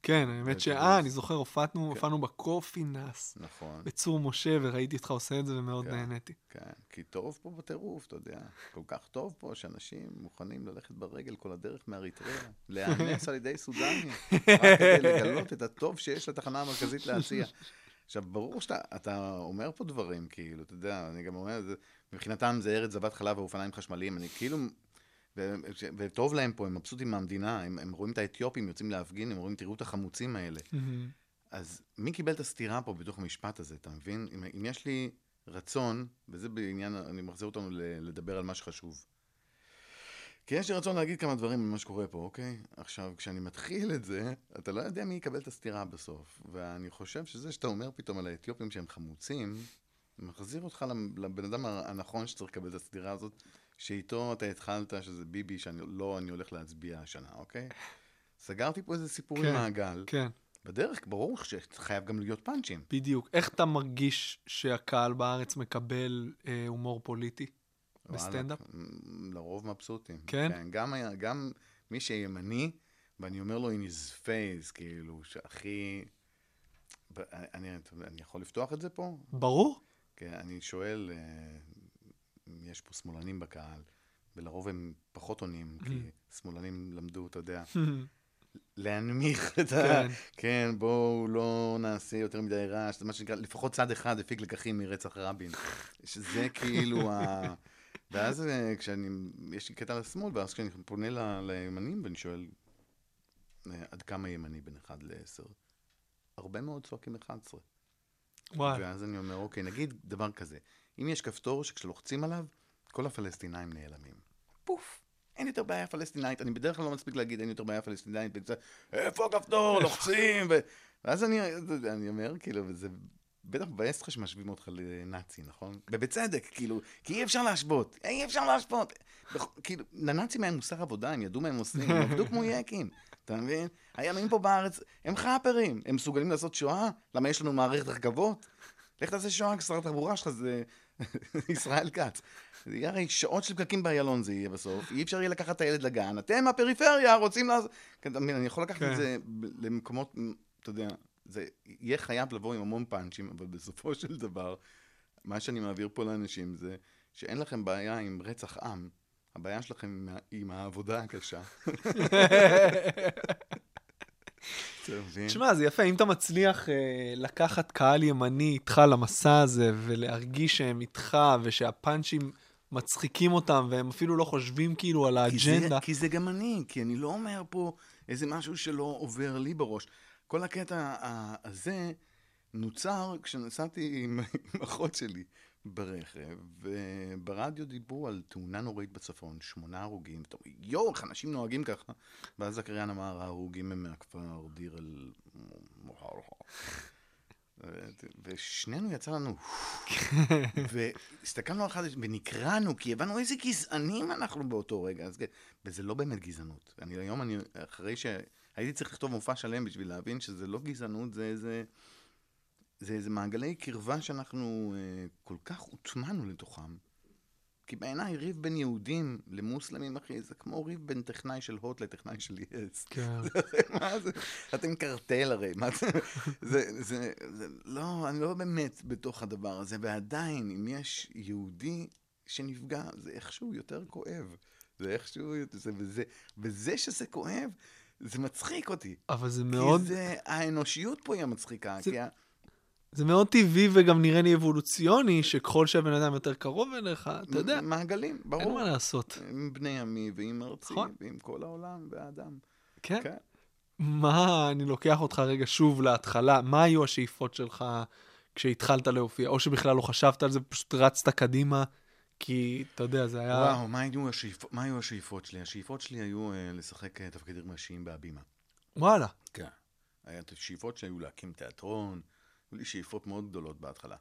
D: כן, האמת
F: זה
D: ש... אה, אני זוכר, הופענו הופענו בקופינס,
F: נכון.
D: בצור משה, וראיתי אותך עושה את זה ומאוד
F: כן.
D: נהניתי.
F: כן, כי טוב פה בטירוף, אתה יודע. כל כך טוב פה, שאנשים מוכנים ללכת ברגל כל הדרך מאריתריאה, (laughs) להיאנס על ידי סודנים, רק (laughs) כדי לגלות את הטוב שיש לתחנה המרכזית להציע. עכשיו, ברור שאתה אתה אומר פה דברים, כאילו, אתה יודע, אני גם אומר, זה, מבחינתם זה ארץ זבת חלב ואופניים חשמליים, אני כאילו... וטוב להם פה, הם מבסוטים מהמדינה, הם, הם רואים את האתיופים יוצאים להפגין, הם רואים, תראו את החמוצים האלה. אז מי קיבל את הסתירה פה בתוך המשפט הזה, אתה מבין? אם, אם יש לי רצון, וזה בעניין, אני מחזיר אותנו לדבר על מה שחשוב. כי יש לי רצון להגיד כמה דברים על מה שקורה פה, אוקיי? עכשיו, כשאני מתחיל את זה, אתה לא יודע מי יקבל את הסתירה בסוף. ואני חושב שזה שאתה אומר פתאום על האתיופים שהם חמוצים, מחזיר אותך לבן אדם הנכון שצריך לקבל את הסתירה הזאת, שאיתו אתה התחלת, שזה ביבי, שאני לא, אני הולך להצביע השנה, אוקיי? סגרתי פה איזה סיפור
D: כן,
F: עם מעגל.
D: כן,
F: בדרך, ברור שחייב גם להיות פאנצ'ים.
D: בדיוק. איך אתה מרגיש שהקהל בארץ מקבל אה, הומור פוליטי בסטנדאפ?
F: לרוב מבסוטים.
D: כן?
F: גם, היה- גם מי שימני, ואני אומר לו in his face, כאילו, שהכי... אני, אני יכול לפתוח את זה פה?
D: ברור.
F: כן, אני שואל, אה, יש פה שמאלנים בקהל, ולרוב הם פחות עונים, כי שמאלנים למדו, אתה יודע, (laughs) להנמיך את ה...
D: כן.
F: כן, בואו לא נעשה יותר מדי רעש, זה מה שנקרא, לפחות צד אחד הפיק לקחים מרצח רבין. שזה כאילו ה... (laughs) ואז אה, כשאני, יש לי קטע לשמאל, ואז כשאני פונה ל- לימנים ואני שואל, אה, עד כמה ימני בין 1 ל-10? הרבה מאוד צועקים 11.
D: וואי.
F: ואז אני אומר, אוקיי, נגיד דבר כזה, אם יש כפתור שכשלוחצים עליו, כל הפלסטינאים נעלמים. פוף, אין יותר בעיה פלסטינאית, אני בדרך כלל לא מספיק להגיד אין יותר בעיה פלסטינאית, וזה, איפה הכפתור, (laughs) לוחצים, ו... ואז אני, אני אומר, כאילו, וזה בטח מבאס אותך שמשווים אותך לנאצי, נכון? ובצדק, כאילו, כי אי אפשר להשוות, אי אפשר להשוות. בכ- כאילו, לנאצים היה מוסר עבודה, הם ידעו מה הם עושים, הם עבדו כמו יקים, אתה מבין? הימים פה בארץ, הם חאפרים, הם מסוגלים לעשות שואה? למה יש לנו מערכת רכבות? לך תעשה שואה, כי שר התחבורה שלך זה (laughs) ישראל כץ. זה יהיה הרי שעות של פקקים באיילון זה יהיה בסוף, אי אפשר יהיה לקחת את הילד לגן, אתם הפריפריה רוצים לעשות... כן, אני יכול לקחת
D: כן.
F: את זה ב- למקומות, אתה יודע, זה יהיה חייב לבוא עם המון פאנצ'ים, אבל בסופו של דבר, מה שאני מעביר פה לאנשים זה שאין לכם בעיה עם רצח עם, הבעיה שלכם עם ה- עם העבודה הקשה. (laughs) (laughs)
D: תשמע, זה יפה, אם אתה מצליח אה, לקחת קהל ימני איתך למסע הזה, ולהרגיש שהם איתך, ושהפאנצ'ים מצחיקים אותם, והם אפילו לא חושבים כאילו על
F: כי זה-
D: האג'נדה.
F: כי זה גם אני, כי אני לא אומר פה איזה משהו שלא עובר לי בראש. כל הקטע הזה נוצר כשנסעתי עם עם אחות שלי ברכב, וברדיו דיברו על תאונה נוראית בצפון, שמונה הרוגים. אתה אומר, יואו, איך אנשים נוהגים ככה? ואז הקריין אמר, ההרוגים הם מהכפר דיר אל. ושנינו יצא לנו, והסתכלנו אחד ונקרענו, כי הבנו איזה גזענים אנחנו באותו רגע. אז, כן, וזה לא באמת גזענות. אני היום, אני, אחרי שהייתי צריך לכתוב מופע שלם בשביל להבין שזה לא גזענות, זה איזה, זה איזה מעגלי קרבה שאנחנו אה, כל כך הוטמענו לתוכם. כי בעיניי ריב בין יהודים למוסלמים, אחי, זה כמו ריב בין טכנאי של הוט לטכנאי של יס.
D: כן. (laughs)
F: מה זה? אתם קרטל הרי, מה זה? זה, זה, זה, לא, אני לא באמת בתוך הדבר הזה, ועדיין, אם יש יהודי שנפגע, זה איכשהו יותר כואב. זה איכשהו, זה, וזה, וזה שזה כואב, זה מצחיק אותי.
D: אבל זה מאוד,
F: כי זה, האנושיות פה היא המצחיקה,
D: זה-
F: כי ה...
D: זה מאוד טבעי וגם נראה לי אבולוציוני, שככל שהבן אדם יותר קרוב אליך, אתה יודע,
F: מעגלים,
D: אין
F: ברור.
D: מה לעשות.
F: עם בני עמי ועם ארצי
D: נכון.
F: ועם כל העולם והאדם.
D: כן.
F: כן.
D: מה, אני לוקח אותך רגע שוב להתחלה, מה היו השאיפות שלך כשהתחלת להופיע? או שבכלל לא חשבת על זה, פשוט רצת קדימה, כי, אתה יודע, זה היה...
F: וואו, מה היו, השאיפ... מה היו השאיפות שלי? השאיפות שלי היו uh, לשחק uh, תפקידים ראשיים בהבימה.
D: וואלה.
F: כן. השאיפות שהיו להקים תיאטרון, היו לי שאיפות מאוד גדולות בהתחלה.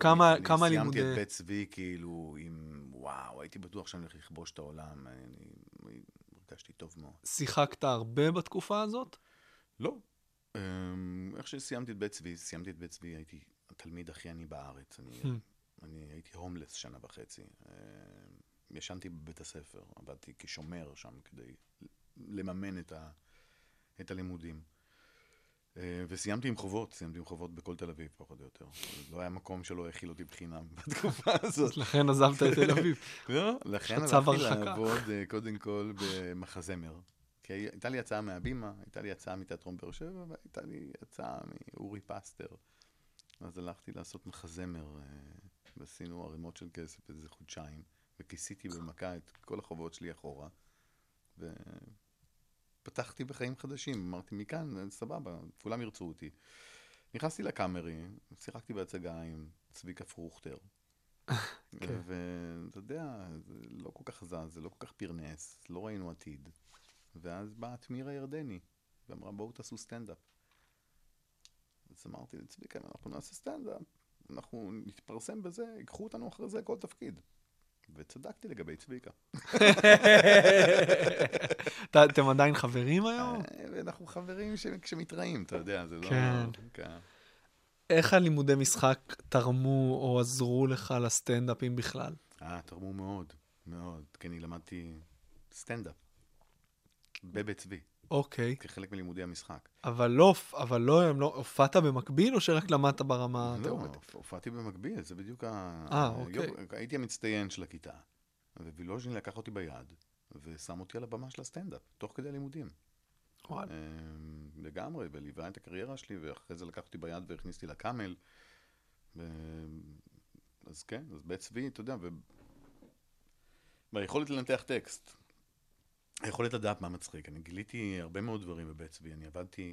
D: כמה-
F: אני-
D: כמה
F: אני סיימתי
D: לימודי-
F: את בית צבי, כאילו, עם... וואו, הייתי בטוח שאני הולך לכבוש את העולם. אני הרגשתי טוב מאוד.
D: שיחקת הרבה בתקופה הזאת?
F: לא. אמ, איך שסיימתי את בית צבי, סיימתי את בית צבי, הייתי התלמיד הכי עני בארץ. אני,
D: Hmm.
F: אני הייתי הומלס שנה וחצי. אמ, ישנתי בבית הספר, עבדתי כשומר שם כדי לממן את, ה, את הלימודים. אה, וסיימתי עם חובות, סיימתי עם חובות בכל תל אביב, פחות או יותר. לא היה מקום שלא הכיל אותי בחינם (laughs) בתקופה הזאת.
D: לכן עזבת את תל אביב. (laughs)
F: לא, לכן הלכתי. לעבוד אה, קודם כל במחזמר. כי הייתה לי הצעה מהבימה, הייתה לי הצעה מתיאטרון באר שבע, והייתה לי הצעה מאורי פסטר. אז הלכתי לעשות מחזמר, אה, ועשינו ערימות של כסף איזה חודשיים, וכיסיתי במכה את כל החובות שלי אחורה, ופתחתי בחיים חדשים. אמרתי, מכאן, אה, סבבה, כולם ירצו אותי. נכנסתי לקאמרי, שיחקתי בהצגה עם צביקה פרוכטר. (laughs)
D: כן.
F: ואתה יודע, זה לא כל כך זז, זה לא כל כך פרנס, לא ראינו עתיד. ואז באה תמירה ירדני, ואמרה, בואו תעשו סטנדאפ. אז אמרתי לצביקה, אנחנו נעשה סטנדאפ, אנחנו נתפרסם בזה, ייקחו אותנו אחרי זה כל תפקיד. וצדקתי לגבי צביקה.
D: אתם עדיין חברים היום?
F: אה, ואנחנו חברים כשמתראים, אתה יודע, זה לא...
D: כן.
F: כן.
D: איך הלימודי משחק תרמו או עזרו לך לסטנדאפים בכלל?
F: אה, תרמו מאוד, מאוד, כי אני למדתי סטנדאפ. בבית צבי,
D: אוקיי,
F: כחלק מלימודי המשחק.
D: אבל לא, אבל לא, הם לא, הופעת במקביל או שרק למדת ברמה
F: לא,
D: הטובה?
F: הופעתי במקביל, זה בדיוק ה...
D: אה, אוקיי.
F: הייתי המצטיין של הכיתה, ווילוז'ני לקח אותי ביד, ושם אותי על הבמה של הסטנדאפ, תוך כדי הלימודים.
D: וואלה.
F: אמ, לגמרי, וליווה את הקריירה שלי, ואחרי זה לקח אותי ביד והכניס אותי לקאמל. ו... אז כן, אז בית צבי, אתה יודע, ו... והיכולת לנתח טקסט, היכולת לדעת מה מצחיק. אני גיליתי הרבה מאוד דברים בבית צבי. אני עבדתי,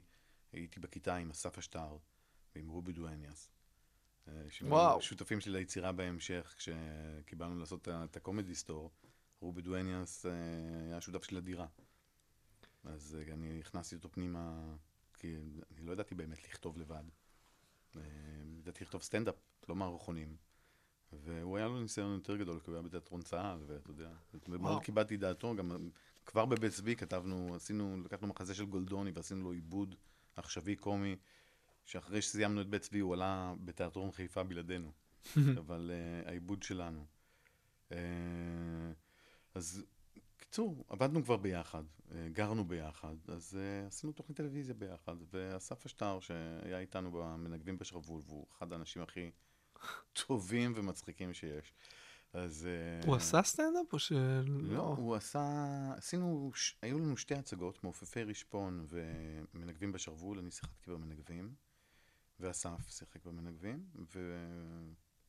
F: הייתי בכיתה עם אסף אשתר ועם רובי דואניאס. אה,
D: וואו.
F: שותפים שלי ליצירה בהמשך, כשקיבלנו לעשות את הקומדי סטור. רובי דואניאס אה, היה שותף שלי לדירה. אז אה, אני הכנסתי אותו פנימה, כי אני לא ידעתי באמת לכתוב לבד. ידעתי לכתוב סטנדאפ, לא מערכונים. והוא היה לו ניסיון יותר גדול, כי הוא היה בתיאטרון צה"ל, ואתה יודע, ומאוד כיבדתי דעתו, גם כבר בבית צבי כתבנו, עשינו, לקחנו מחזה של גולדוני ועשינו לו עיבוד עכשווי קומי, שאחרי שסיימנו את בית צבי הוא עלה בתיאטרון חיפה בלעדינו, (laughs) אבל uh, העיבוד שלנו. Uh, אז קיצור, עבדנו כבר ביחד, uh, גרנו ביחד, אז uh, עשינו תוכנית טלוויזיה ביחד, ואסף אשטר שהיה איתנו במנגבים בשרוול, והוא אחד האנשים הכי טובים ומצחיקים שיש. אז... אה,
D: הוא עשה סטנדאפ או שלא?
F: לא, הוא עשה... עשינו... היו לנו שתי הצגות, מעופפי רשפון ומנגבים בשרוול, אני שיחקתי במנגבים, ואסף שיחק במנגבים,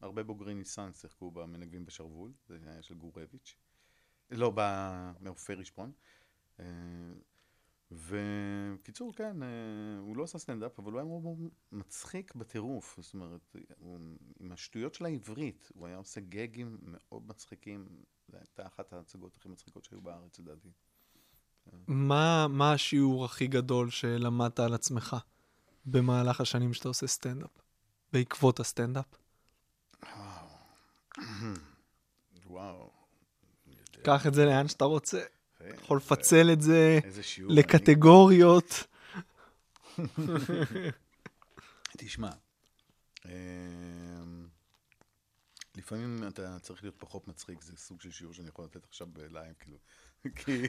F: והרבה בוגרי ניסן שיחקו במנגבים בשרוול, זה היה של גורביץ'. לא, במעופפי רשפון. וקיצור, כן, אה, הוא לא עשה סטנדאפ, אבל הוא היה מאוד מצחיק בטירוף. זאת אומרת, הוא, עם השטויות של העברית, הוא היה עושה גגים מאוד מצחיקים. זו הייתה אחת ההצגות הכי מצחיקות שהיו בארץ, לדעתי.
D: מה, מה השיעור הכי גדול שלמדת על עצמך במהלך השנים שאתה עושה סטנדאפ? בעקבות הסטנדאפ?
F: וואו. (clears throat)
D: קח את זה לאן שאתה רוצה.
F: יפה.
D: יכול לפצל את זה. לקטגוריות.
F: תשמע, אמ, לפעמים אתה צריך להיות פחות מצחיק, זה סוג של שיעור שאני יכול לתת עכשיו בלייב, כאילו. (laughs) כי,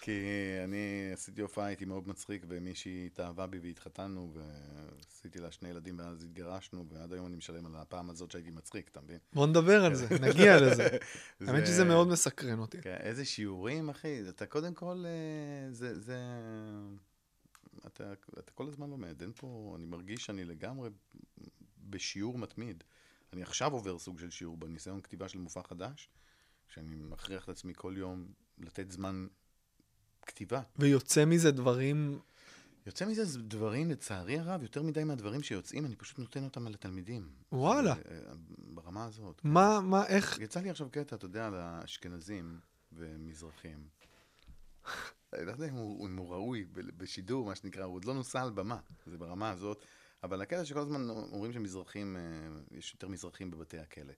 F: כי אני עשיתי הופעה, הייתי מאוד מצחיק, ומישהי התאהבה בי והתחתנו, ועשיתי לה שני ילדים, ואז התגרשנו, ועד היום אני משלם על הפעם הזאת שהייתי מצחיק, אתה מבין?
D: בוא נדבר על זה, נגיע (laughs) לזה.
F: זה-
D: האמת שזה (laughs) מאוד מסקרן אותי.
F: כן, איזה שיעורים, אחי. אתה קודם כל, אה, זה, זה... אתה, אתה כל הזמן לומד. אין פה... אני מרגיש שאני לגמרי בשיעור מתמיד. אני עכשיו עובר סוג של שיעור בניסיון כתיבה של מופע חדש, שאני מכריח את עצמי כל יום לתת זמן כתיבה.
D: ויוצא מזה דברים...
F: יוצא מזה זה דברים, לצערי הרב, יותר מדי מהדברים שיוצאים, אני פשוט נותן אותם לתלמידים.
D: וואלה.
F: זה, אה, ברמה הזאת.
D: מה, מה, איך...
F: יצא לי עכשיו קטע, אתה יודע, על האשכנזים ומזרחים. אני לא יודע אם הוא, אם הוא ראוי בשידור, מה שנקרא, הוא עוד לא נוסע על במה, זה ברמה הזאת, אבל הקטע שכל הזמן אומרים שמזרחים, אה, יש יותר מזרחים בבתי הכלא.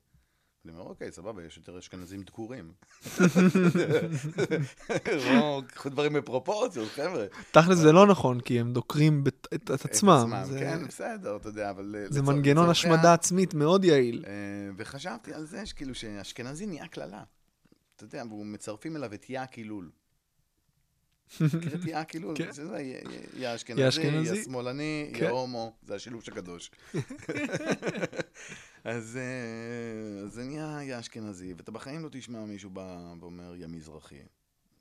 F: אני אומר, אוקיי, סבבה, יש יותר אשכנזים דקורים. (laughs) קחו דברים בפרופורציות, חבר'ה.
D: תכל'ס זה לא נכון, כי הם דוקרים את עצמם.
F: כן, בסדר, אתה יודע, אבל... אה,
D: זה מנגנון השמדה עצמית מאוד יעיל.
F: אה, וחשבתי על זה שכאילו שאשכנזי נהיה קללה. אתה יודע, והוא מצרפים אליו את יא קילול. קריאה כאילו,
D: כן.
F: יא- יא- יא
D: יא
F: אשכנזי. יא שמאלני,
D: כן.
F: יא הומו, זה השילוב. אז אה, (laughs) אז זה נהיה יא אשכנזי, ואתה בחיים לא תשמע מישהו בא ואומר יא מזרחי.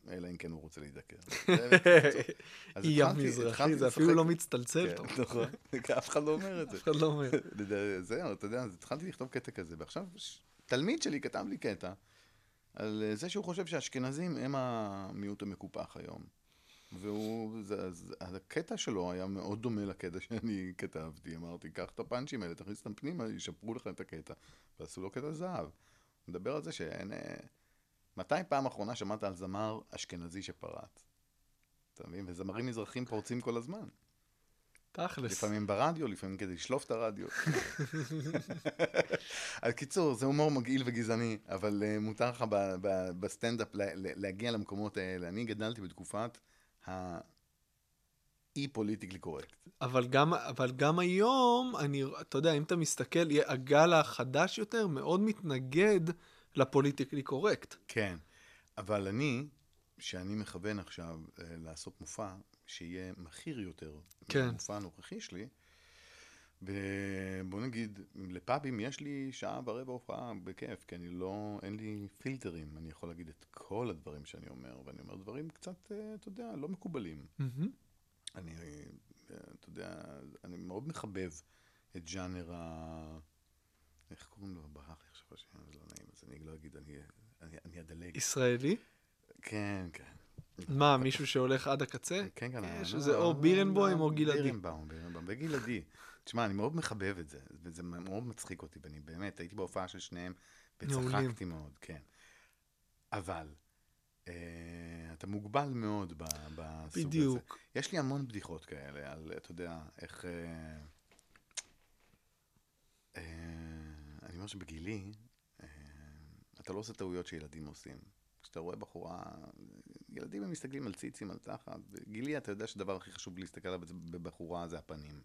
F: אלא אם כן הוא רוצה להידקר.
D: יא מזרחי, זה אפילו לא מצטלצל
F: כן. נכון, (laughs) אף אחד לא אומר את זה.
D: אף אחד לא אומר. (laughs)
F: זהו, אתה יודע, אז התחלתי לכתוב קטע כזה, ועכשיו תלמיד שלי כתב לי קטע על אה, זה שהוא חושב שהאשכנזים הם המיעוט המקופח היום. והוא, זה, זה, הקטע שלו היה מאוד דומה לקטע שאני כתבתי. אמרתי, קח את הפאנצ'ים האלה, תכניס אותם פנימה, ישפרו לך את הקטע. ועשו לו קטע זהב. הוא מדבר על זה שאין... אה, מתי פעם אחרונה שמעת על זמר אשכנזי שפרץ? אתה מבין? וזמרים מזרחים פורצים כל הזמן.
D: תכלס.
F: לפעמים ברדיו, לפעמים כדי לשלוף את הרדיו. (laughs) אז קיצור, זה הומור מגעיל וגזעני, אבל אה, מותר לך בסטנדאפ לה- לה- להגיע למקומות האלה. אני גדלתי בתקופת האי politically correct.
D: אבל גם, אבל גם היום, אני, אתה יודע, אם אתה מסתכל, הגל החדש יותר מאוד מתנגד לפוליטיקלי קורקט.
F: כן, אבל אני, שאני מכוון עכשיו uh, לעשות מופע שיהיה מכיר יותר
D: כן.
F: מהמופע הנוכחי שלי, ובוא נגיד, לפאבים יש לי שעה ורבע הופעה בכיף, כי אני לא, אין לי פילטרים, אני יכול להגיד את כל הדברים שאני אומר, ואני אומר דברים קצת, אה, אתה יודע, לא מקובלים.
D: מהמם.
F: אני, אה, אתה יודע, אני מאוד מחבב את ג'אנר ה... איך קוראים לו? ברח לי עכשיו השם, זה לא נעים, אז אני לא אגיד, אני, אני, אני אדלג.
D: ישראלי?
F: כן, כן.
D: מה, מישהו שהולך עד הקצה?
F: כן, כן.
D: יש
F: לא,
D: איזה או בירנבוים או גלעדי.
F: בירנבאום, בירנבאום, וגלעדי. תשמע, אני מאוד מחבב את זה, וזה מאוד מצחיק אותי, ואני באמת, הייתי בהופעה של שניהם. וצחקתי מאוד, כן. אבל, אה, אתה מוגבל מאוד ב- בסוג הזה.
D: בדיוק.
F: יש לי המון בדיחות כאלה, על, אתה יודע, איך... אה, אה, אני אומר שבגילי, אה, אתה לא עושה טעויות שילדים עושים. כשאתה רואה בחורה, ילדים הם מסתכלים על ציצים, על תחת. בגילי אתה יודע שהדבר הכי חשוב להסתכל עליו בבחורה זה הפנים,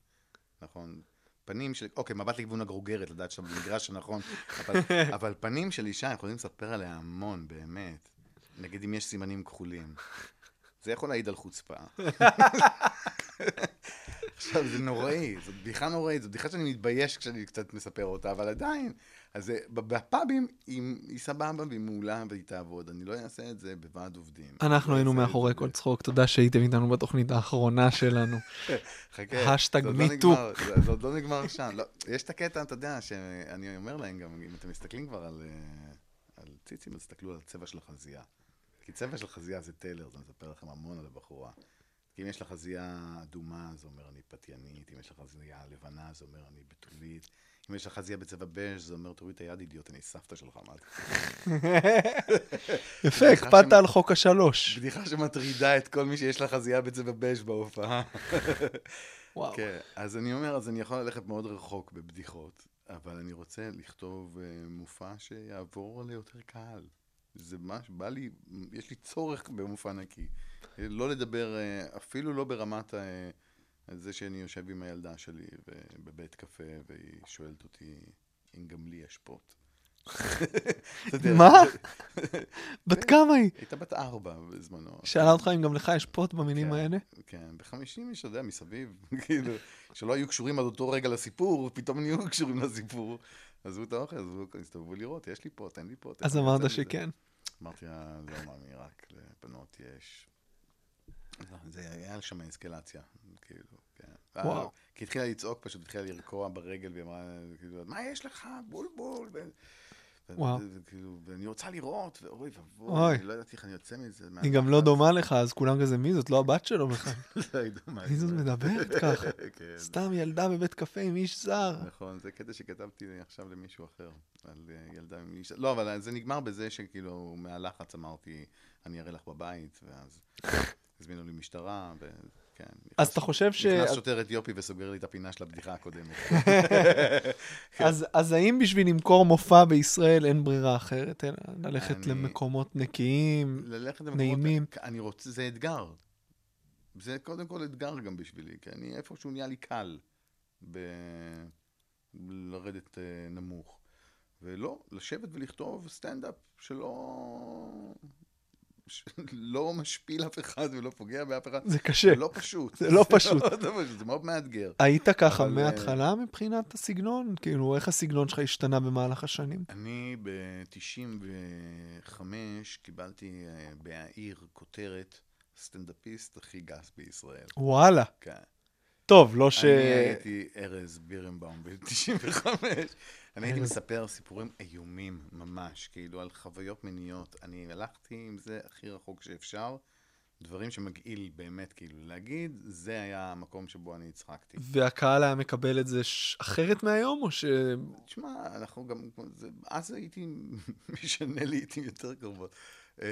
F: נכון? פנים של, אוקיי, מבט לכיוון הגרוגרת, לדעת שאתה במגרש הנכון, (laughs) אבל, אבל פנים של אישה יכולים לספר עליה המון, באמת. נגיד אם יש סימנים כחולים. זה יכול להעיד על חוצפה. (laughs) עכשיו, זה נוראי, זו בדיחה נוראית, זו בדיחה שאני מתבייש כשאני קצת מספר אותה, אבל עדיין, אז זה- בפאבים היא, היא סבבה והיא מעולה והיא תעבוד, אני לא אעשה את זה בוועד עובדים.
D: אנחנו היינו מאחורי כל צחוק, תודה שהייתם איתנו בתוכנית האחרונה שלנו. (laughs)
F: חכה,
D: השטג
F: לא נגמר, זה- עוד לא נגמר שם. לא, יש את הקטע, אתה יודע, שאני אומר להם גם, אם אתם מסתכלים כבר על, אה, על ציצים, אז תסתכלו על הצבע של החזייה. כי צבע של חזייה זה טלר, זה מספר לכם המון על הבחורה. כי אם יש לך חזייה אדומה, זה אומר אני פתיינית, אם יש לך חזייה לבנה, זה אומר אני בתולית. אם יש לך חזייה בצבע בז', זה אומר תוריד את היד אידיוט, אני סבתא שלך, מה? (laughs)
D: יפה, הקפדת על חוק השלוש.
F: בדיחה שמטרידה את כל מי שיש לה חזייה בצבע בז' בהופעה. (laughs)
D: וואו.
F: כן, אז אני אומר, אז אני יכול ללכת מאוד רחוק בבדיחות, אבל אני רוצה לכתוב uh, מופע שיעבור ליותר קהל. זה מה שבא לי, יש לי צורך במופע נקי. לא לדבר, uh, אפילו לא ברמת uh, זה שאני יושב עם הילדה שלי בבית קפה, והיא שואלת אותי אם גם לי יש פוט.
D: מה? בת כמה היא?
F: הייתה בת ארבע בזמנו.
D: שאלה אותך אם גם לך יש פוט במילים
F: כן.
D: האלה?
F: כן, בחמישים איש, אתה יודע, מסביב, (laughs) כאילו, שלא היו קשורים עד אותו רגע לסיפור, פתאום נהיו קשורים לסיפור. עזבו את האוכל, עזבו, הסתובבו לראות, יש לי פוט, אין לי פוט.
D: אז אמרת? שכן.
F: אמרתי לה, לא מאמין, רק לבנות יש. זה היה שם אסקלציה, כאילו, כן.
D: וואו.
F: כי התחילה לצעוק, פשוט התחילה לרקוע ברגל, והיא אמרה, כאילו, מה יש לך? בולבול. ו-
D: וואו.
F: ו- וכאילו, ואני רוצה לראות, ואוי
D: אוי.
F: ואבוי, אני לא ידעתי איך אני יוצא מזה.
D: היא גם לא. דומה לך, אז כולם כזה, מי זאת? לא הבת שלו בכלל. (laughs)
F: לא, היא דומה.
D: מי זאת מדברת (laughs) ככה?
F: כן.
D: סתם ילדה בבית קפה עם איש זר.
F: נכון, זה קטע שכתבתי עכשיו למישהו אחר, על אה, ילדה עם איש... לא, אבל זה נגמר בזה שכאילו, מהלחץ אמרתי, אני אראה לך בבית, ואז הזמינו לי משטרה, וכן.
D: אז אתה חושב ש...
F: נכנס שוטר אתיופי וסוגר לי את הפינה של הבדיחה הקודמת. (laughs)
D: אז, אז האם בשביל למכור מופע בישראל אין ברירה אחרת, אלא ללכת
F: אני-
D: למקומות נקיים?
F: ללכת.
D: נעימים.
F: אני רוצה, זה אתגר. זה קודם כל אתגר גם בשבילי, כי אני איפשהו נהיה לי קל ב... לרדת אה, נמוך. ולא, לשבת ולכתוב סטנדאפ שלא... לא משפיל אף אחד ולא פוגע באף אחד.
D: זה קשה.
F: זה לא פשוט.
D: זה לא פשוט. (laughs)
F: זה מאוד מאתגר.
D: היית ככה
F: אבל,
D: מההתחלה מבחינת הסגנון? כאילו, איך הסגנון שלך השתנה במהלך השנים?
F: אני ב-95 קיבלתי אה, בעיר כותרת סטנדאפיסט הכי גס בישראל.
D: וואלה.
F: כן.
D: טוב, לא ש...
F: אני הייתי ארז בירנבאום ב-95. אני הייתי. מספר סיפורים איומים ממש, כאילו על חוויות מיניות. אני הלכתי עם זה הכי רחוק שאפשר. דברים שמגעיל באמת, כאילו, להגיד, זה היה המקום שבו אני הצחקתי.
D: והקהל היה מקבל את זה ש... אחרת מהיום, או ש...
F: תשמע, אנחנו גם, זה, אז הייתי (laughs) משנה לעיתים יותר קרובות. Uh,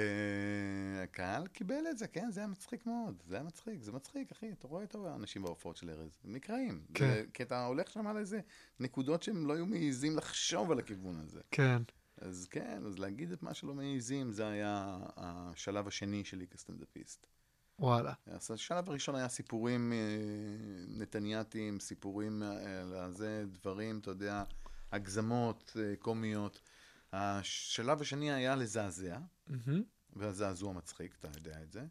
F: הקהל קיבל את זה, כן, זה היה מצחיק מאוד, זה היה מצחיק, זה מצחיק, אחי, אתה רואה את האנשים בהופעות של ארז, הם נקרעים.
D: כן.
F: כי אתה הולך שם על איזה נקודות שהם לא היו מעיזים לחשוב על הכיוון הזה.
D: כן.
F: אז כן, אז להגיד את מה שלא מעיזים, זה היה השלב השני שלי כסטנדאפיסט.
D: וואלה.
F: אז השלב הראשון היה סיפורים אה, נתניאתיים, סיפורים אה, על זה, דברים, אתה יודע, הגזמות אה, קומיות. השלב השני היה לזעזע. והזעזוע מצחיק, אתה יודע את זה.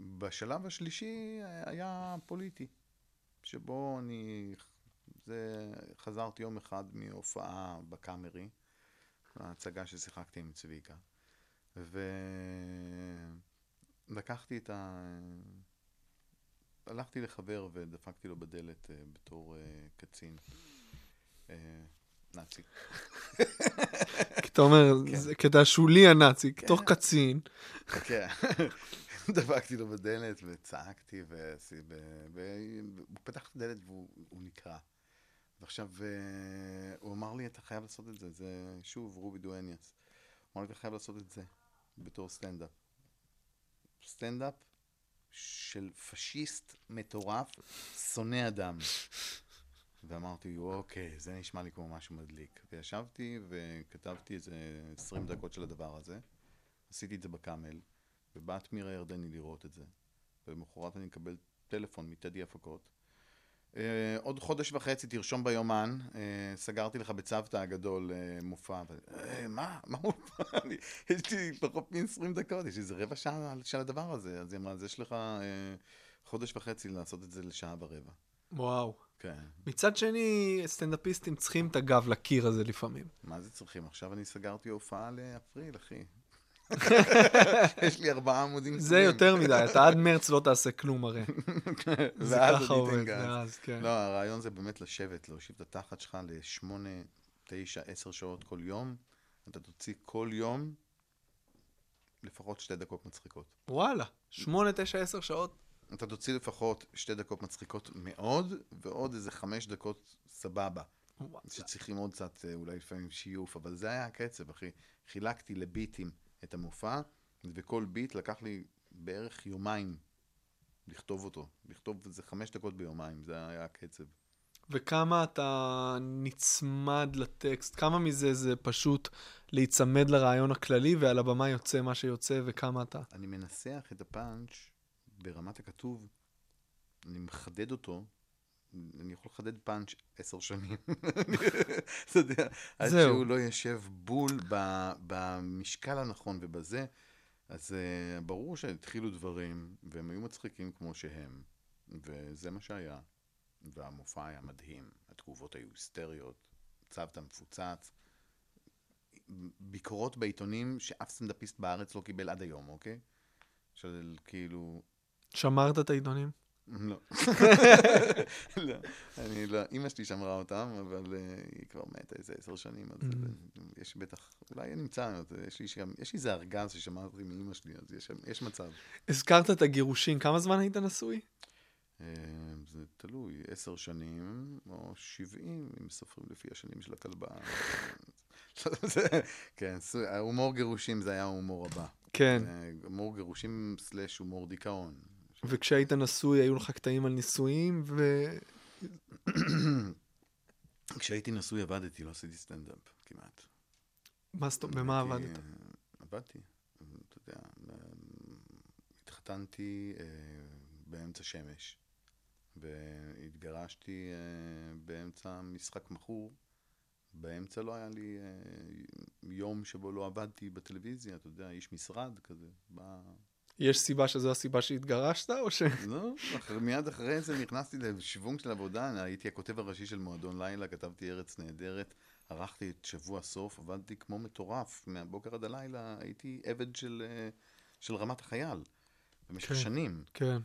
F: ובשלב השלישי היה פוליטי, שבו אני זה, חזרתי יום אחד מהופעה בקאמרי, ההצגה ששיחקתי עם צביקה, ולקחתי את ה... הלכתי לחבר ודפקתי לו בדלת אה, בתור אה, קצין אה, נאצי.
D: כי אתה אומר,
F: כן.
D: זה קטע שולי הנאצי, תוך קצין.
F: כן. (laughs) דפקתי לו בדלת וצעקתי, והוא פתח את הדלת והוא הוא נקרע. ועכשיו אה, הוא אמר לי, אתה חייב לעשות את זה, זה שוב רובי דואניאס. הוא אמר לי, אתה חייב לעשות את זה בתור סטנדאפ. סטנדאפ של פשיסט מטורף, שונא אדם. ואמרתי, אוקיי, זה נשמע לי כמו משהו מדליק. וישבתי וכתבתי איזה 20 דקות של הדבר הזה. עשיתי את זה בקאמל, ובאת מירה ירדני לראות את זה. ולמחרת אני מקבל טלפון מטדי הפקות. אה, עוד חודש וחצי תרשום ביומן, אה, סגרתי לך בצוותא הגדול אה, מופע. ו... אה, מה? מה מופע? (laughs) יש לי פחות מ-20 דקות, יש לי איזה רבע שעה של הדבר הזה. אז היא אמרה, אז יש לך אה, חודש וחצי לעשות את זה לשעה ורבע.
D: וואו.
F: כן.
D: מצד שני, סטנדאפיסטים צריכים את הגב לקיר הזה לפעמים.
F: מה זה צריכים? עכשיו אני סגרתי הופעה לאפריל, אחי. יש לי ארבעה עמודים.
D: זה יותר מדי, אתה עד מרץ לא תעשה כלום הרי. (laughs) זה ככה עובד. ואז, כן.
F: לא, הרעיון זה באמת לשבת, להושיב את התחת שלך לשמונה, תשע, עשר שעות כל יום. אתה תוציא כל יום לפחות שתי דקות מצחיקות.
D: וואלה, שמונה, תשע, עשר שעות.
F: אתה תוציא לפחות שתי דקות מצחיקות מאוד, ועוד איזה חמש דקות סבבה. שצריכים עוד קצת, אה, אולי לפעמים שיוף, אבל זה היה הקצב, אחי. חילקתי לביטים את המופע, וכל ביט לקח לי בערך יומיים לכתוב אותו. לכתוב איזה חמש דקות ביומיים, זה היה הקצב.
D: וכמה אתה נצמד לטקסט, כמה מזה זה פשוט להיצמד לרעיון הכללי ועל הבמה יוצא מה שיוצא וכמה אתה...
F: אני מנסח את הפאנץ' ברמת הכתוב, אני מחדד אותו, אני יכול לחדד פאנץ' עשר שנים. (laughs) אתה יודע, עד. שהוא לא יושב בול במשקל הנכון ובזה, אז uh, ברור שהתחילו דברים, והם היו מצחיקים כמו שהם, וזה מה שהיה. והמופע היה מדהים, התגובות היו היסטריות, צוותא מפוצץ. ביקורות בעיתונים שאף סטנדאפיסט בארץ לא קיבל עד היום, אוקיי? של כאילו...
D: שמרת את העיתונים?
F: לא. (laughs) לא, אני לא, אימא שלי שמרה אותם, אבל uh, היא כבר מתה איזה עשר שנים, אז
D: Mm.
F: יש בטח, אולי אז יש לי איזה ארגז ששמרתי מאימא שלי, אז יש, יש מצב.
D: הזכרת את הגירושים, כמה זמן היית נשוי?
F: Uh, זה תלוי, עשר שנים, או שבעים, אם סופרים לפי השנים של הכלבה. (laughs) כן, ההומור גירושים זה היה ההומור הבא.
D: כן.
F: אה, הומור גירושים סלאש הומור דיכאון.
D: וכשהיית נשוי היו לך קטעים על נישואים, ו... (clears throat)
F: כשהייתי נשוי עבדתי, לא עשיתי סטנדאפ כמעט.
D: מה זאת אומרת, במה עבדת?
F: אה, עבדתי, אתה יודע, אה, התחתנתי אה, באמצע שמש, והתגרשתי באמצע משחק מכור, באמצע לא היה לי יום שבו לא עבדתי בטלוויזיה, אתה יודע, איש משרד כזה. בא...
D: יש סיבה שזו הסיבה שהתגרשת, או ש...
F: לא, אחרי, מיד אחרי זה נכנסתי לשוונג של עבודה, הייתי הכותב הראשי של מועדון לילה, כתבתי ארץ נהדרת, ערכתי את שבוע סוף, עבדתי כמו מטורף, מהבוקר עד הלילה הייתי עבד של, אה, של רמת החייל, במשך
D: כן.
F: שנים.
D: כן.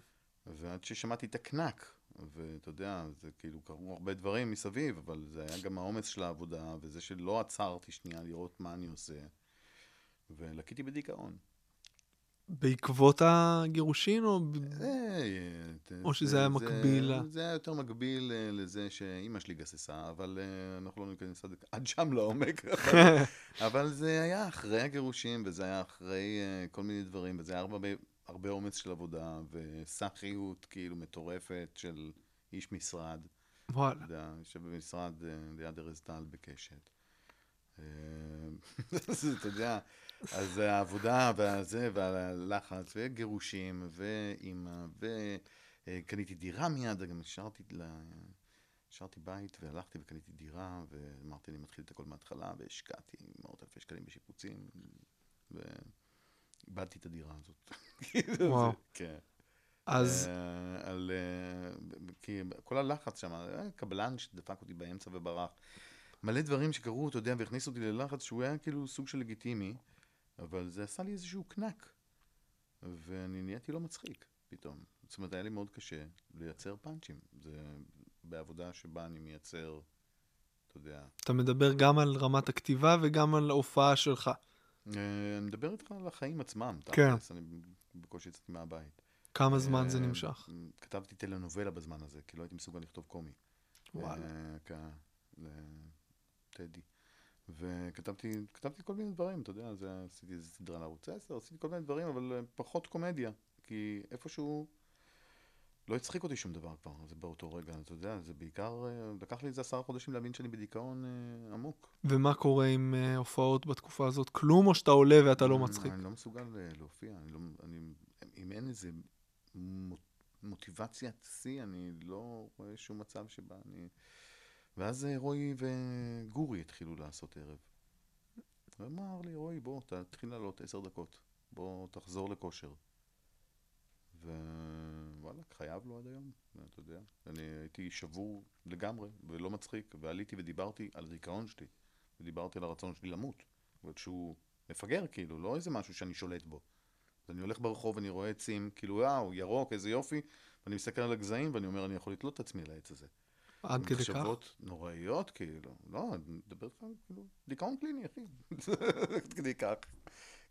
F: ועד ששמעתי את הקנק, ואתה יודע, זה כאילו קרו הרבה דברים מסביב, אבל זה היה גם העומס של העבודה, וזה שלא עצרתי שנייה לראות מה אני עושה, ולקיתי בדיכאון.
D: בעקבות הגירושין, או... ב-
F: אה, ת-
D: או שזה
F: זה-
D: היה
F: זה-
D: מקביל ל-
F: זה היה יותר מקביל אה, לזה שאימא שלי גססה, אבל אה, אנחנו לא ניכנס עד- שם לעומק. (laughs) אבל- אבל זה היה אחרי הגירושים, וזה היה אחרי אה, כל מיני דברים, וזה היה הרבה, הרבה אומץ של עבודה, וסאחיות כאילו מטורפת של איש משרד.
D: וואלה.
F: אתה יודע, יושב במשרד אה, ליד ארז טל בקשת. אה, (laughs) אתה יודע, אז העבודה והזה, והלחץ, וגירושים, ואימא, וקניתי דירה מיד, גם השארתי ל- השארתי בית והלכתי וקניתי דירה, ואמרתי, אני מתחיל את הכל מההתחלה, והשקעתי מאות אלפי שקלים בשיפוצים, ואיבדתי את הדירה הזאת. (laughs)
D: וואו.
F: כן.
D: אז
F: אה, על... אה, כי כל הלחץ שם, אה, קבלן שדפק אותי באמצע וברח. מלא דברים שקרו, אתה יודע, והכניסו אותי ללחץ שהוא היה כאילו סוג של לגיטימי, אבל זה עשה לי איזשהו קנק. ואני נהייתי לא מצחיק פתאום. זאת אומרת, היה לי מאוד קשה לייצר פאנצ'ים. זה בעבודה שבה אני מייצר, אתה יודע.
D: אתה מדבר גם על רמת הכתיבה וגם על ההופעה שלך.
F: אה, אני מדבר איתך על החיים עצמם.
D: כן.
F: תכלס, אני בקושי יצאתי מהבית.
D: כמה זמן זה
F: אה,
D: נמשך?
F: כתבתי טלנובלה בזמן הזה, כי לא הייתי מסוגל לכתוב קומי.
D: וואלה.
F: אה, לטדי. וכתבתי כתבתי כל מיני דברים, אתה יודע, זה, עשיתי איזה סדרה לערוץ 10, עשיתי כל מיני דברים, אבל אה, פחות קומדיה. כי איפשהו לא הצחיק אותי שום דבר כבר, זה באותו רגע, אתה יודע, זה בעיקר, אה, לקח לי איזה עשרה חודשים להבין שאני בדיכאון אה, עמוק.
D: ומה קורה עם אה, הופעות בתקופה הזאת? כלום או שאתה עולה ואתה לא מצחיק?
F: אני לא מסוגל אה, להופיע, אני לא, אני, אם אין איזה מו- מוטיבציית שיא, אני לא רואה שום מצב שבה אני... ואז אה, רועי וגורי התחילו לעשות ערב. הוא אמר לי, רועי, בוא, תתחיל לעלות עשר דקות. בוא, תחזור לכושר. ווואלה, חייב לו עד היום, אתה יודע. אני הייתי שבור לגמרי ולא מצחיק, ועליתי ודיברתי על הדיכאון שלי, ודיברתי על הרצון שלי למות. אבל שהוא מפגר, כאילו, לא איזה משהו שאני שולט בו. אז אני הולך ברחוב ואני רואה עצים, כאילו, וואו, ירוק, איזה יופי, ואני מסתכל על הגזעים ואני אומר, אני יכול לתלות את עצמי לעץ הזה.
D: עד כדי כך?
F: מחשבות נוראיות, כאילו. לא, אני מדבר איתך, כאילו, דיכאון קליני, אחי. (laughs) עד כדי כך.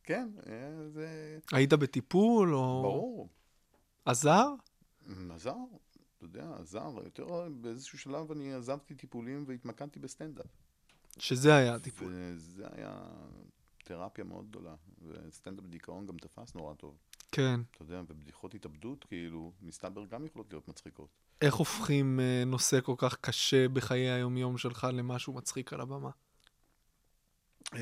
F: כן, אה, זה
D: היית בטיפול או...
F: ברור.
D: עזר?
F: עזר, אתה יודע, עזר. יותר באיזשהו שלב אני עזבתי טיפולים והתמקדתי בסטנדאפ.
D: שזה היה הטיפול.
F: וזה היה תרפיה מאוד גדולה. וסטנדאפ דיכאון גם תפס נורא טוב.
D: כן.
F: אתה יודע, ובדיחות התאבדות, כאילו, מסתבר גם יכולות להיות מצחיקות.
D: איך הופכים אה, נושא כל כך קשה בחיי היום-יום שלך למשהו מצחיק על הבמה?
F: אה,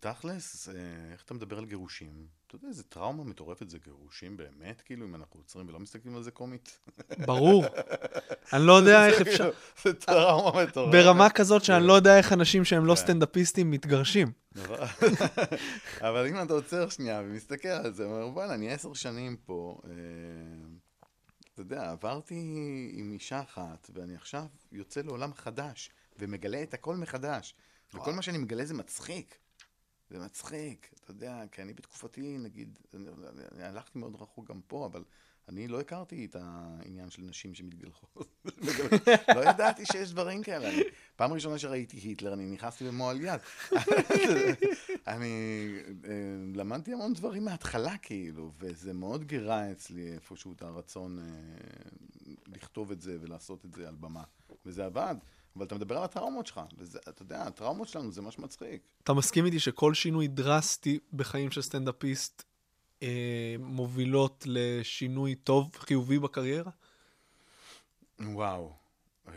F: תכלס, אה, איך אתה מדבר על גירושים? אתה יודע, איזה טראומה מטורפת זה גירושים באמת, כאילו, אם אנחנו עוצרים ולא מסתכלים על זה קומית.
D: ברור. (laughs) אני לא יודע איך אפשר...
F: זה טראומה מטורפת.
D: ברמה כזאת שאני לא יודע איך אנשים שהם לא
F: כן.
D: סטנדאפיסטים מתגרשים. (laughs)
F: אבל אם אתה עוצר שנייה ומסתכל על זה, אומר, וואלה, אני עשר שנים פה, אה, אתה יודע, עברתי עם אישה אחת, ואני עכשיו יוצא לעולם חדש, ומגלה את הכל מחדש. וכל מה שאני מגלה זה מצחיק. זה מצחיק, אתה יודע, כי אני בתקופתי, נגיד, אני, אני הלכתי מאוד רחוק גם פה, אבל אני לא הכרתי את העניין של נשים שמתגלחות. (laughs) לא ידעתי שיש דברים כאלה. אני, פעם ראשונה שראיתי היטלר, אני נכנסתי במועל יד. (laughs) אני אה, למדתי המון דברים מההתחלה, כאילו, וזה מאוד גירה אצלי איפשהו את הרצון אה, לכתוב את זה ולעשות את זה על במה. וזה עבד. אבל אתה מדבר על הטראומות שלך, ואתה יודע, הטראומות שלנו זה מה שמצחיק.
D: אתה מסכים איתי שכל שינוי דרסטי בחיים של סטנדאפיסט אה, מובילות לשינוי טוב, חיובי בקריירה?
F: וואו. אה,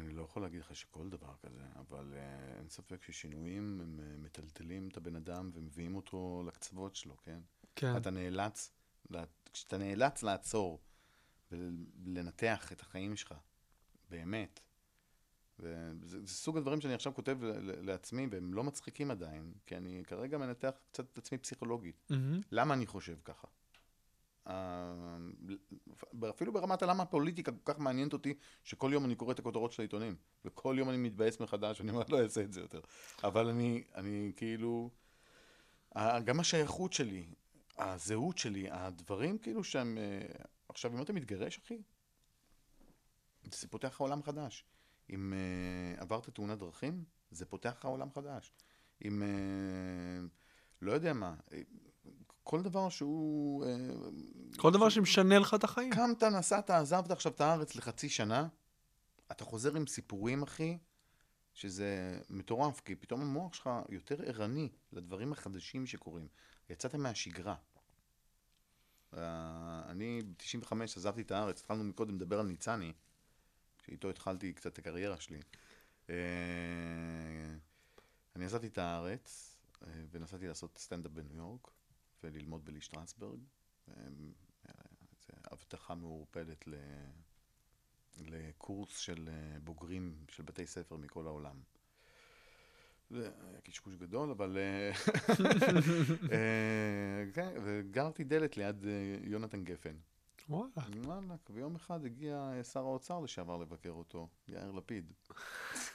F: אני לא יכול להגיד לך שכל דבר כזה, אבל אה, אין ספק ששינויים הם אה, מטלטלים את הבן אדם ומביאים אותו לקצוות שלו, כן?
D: כן.
F: אתה נאלץ, כשאתה נאלץ לעצור ולנתח את החיים שלך, באמת, וזה זה סוג הדברים שאני עכשיו כותב לעצמי, והם לא מצחיקים עדיין, כי אני כרגע מנתח קצת את עצמי פסיכולוגית.
D: מהמם.
F: למה אני חושב ככה? אה, אפילו ברמת הלמה הפוליטיקה כל כך מעניינת אותי, שכל יום אני קורא את הכותרות של העיתונים, וכל יום אני מתבאס מחדש, אני אומר, לא אעשה את זה יותר. אבל אני, אני כאילו, גם השייכות שלי, הזהות שלי, הדברים כאילו שהם... אה, עכשיו, אם אתה מתגרש, אחי, זה פותח עולם חדש. אם uh, עברת תאונת דרכים, זה פותח לך עולם חדש. אם, uh, לא יודע מה, אה, כל דבר שהוא... אה,
D: כל דבר שמשנה לך את החיים.
F: קמת, נסעת, עזבת עכשיו את הארץ לחצי שנה, אתה חוזר עם סיפורים, אחי, שזה מטורף, כי פתאום המוח שלך יותר ערני לדברים החדשים שקורים. יצאת מהשגרה. אה, אני ב-95 עזבתי את הארץ, התחלנו מקודם לדבר על ניצני, שאיתו התחלתי קצת את הקריירה שלי. אה, אני עזבתי את הארץ, אה, ונסעתי לעשות סטנדאפ בניו יורק, וללמוד בלי שטרסברג. אה, זו הבטחה מעורפלת ל... לקורס של בוגרים של בתי ספר מכל העולם. זה היה קשקוש גדול, אבל... (laughs) כן, וגרתי דלת ליד יונתן גפן.
D: וואלה.
F: וואלכ, ויום אחד הגיע אה, שר האוצר לשעבר לבקר אותו, יאיר לפיד. (laughs)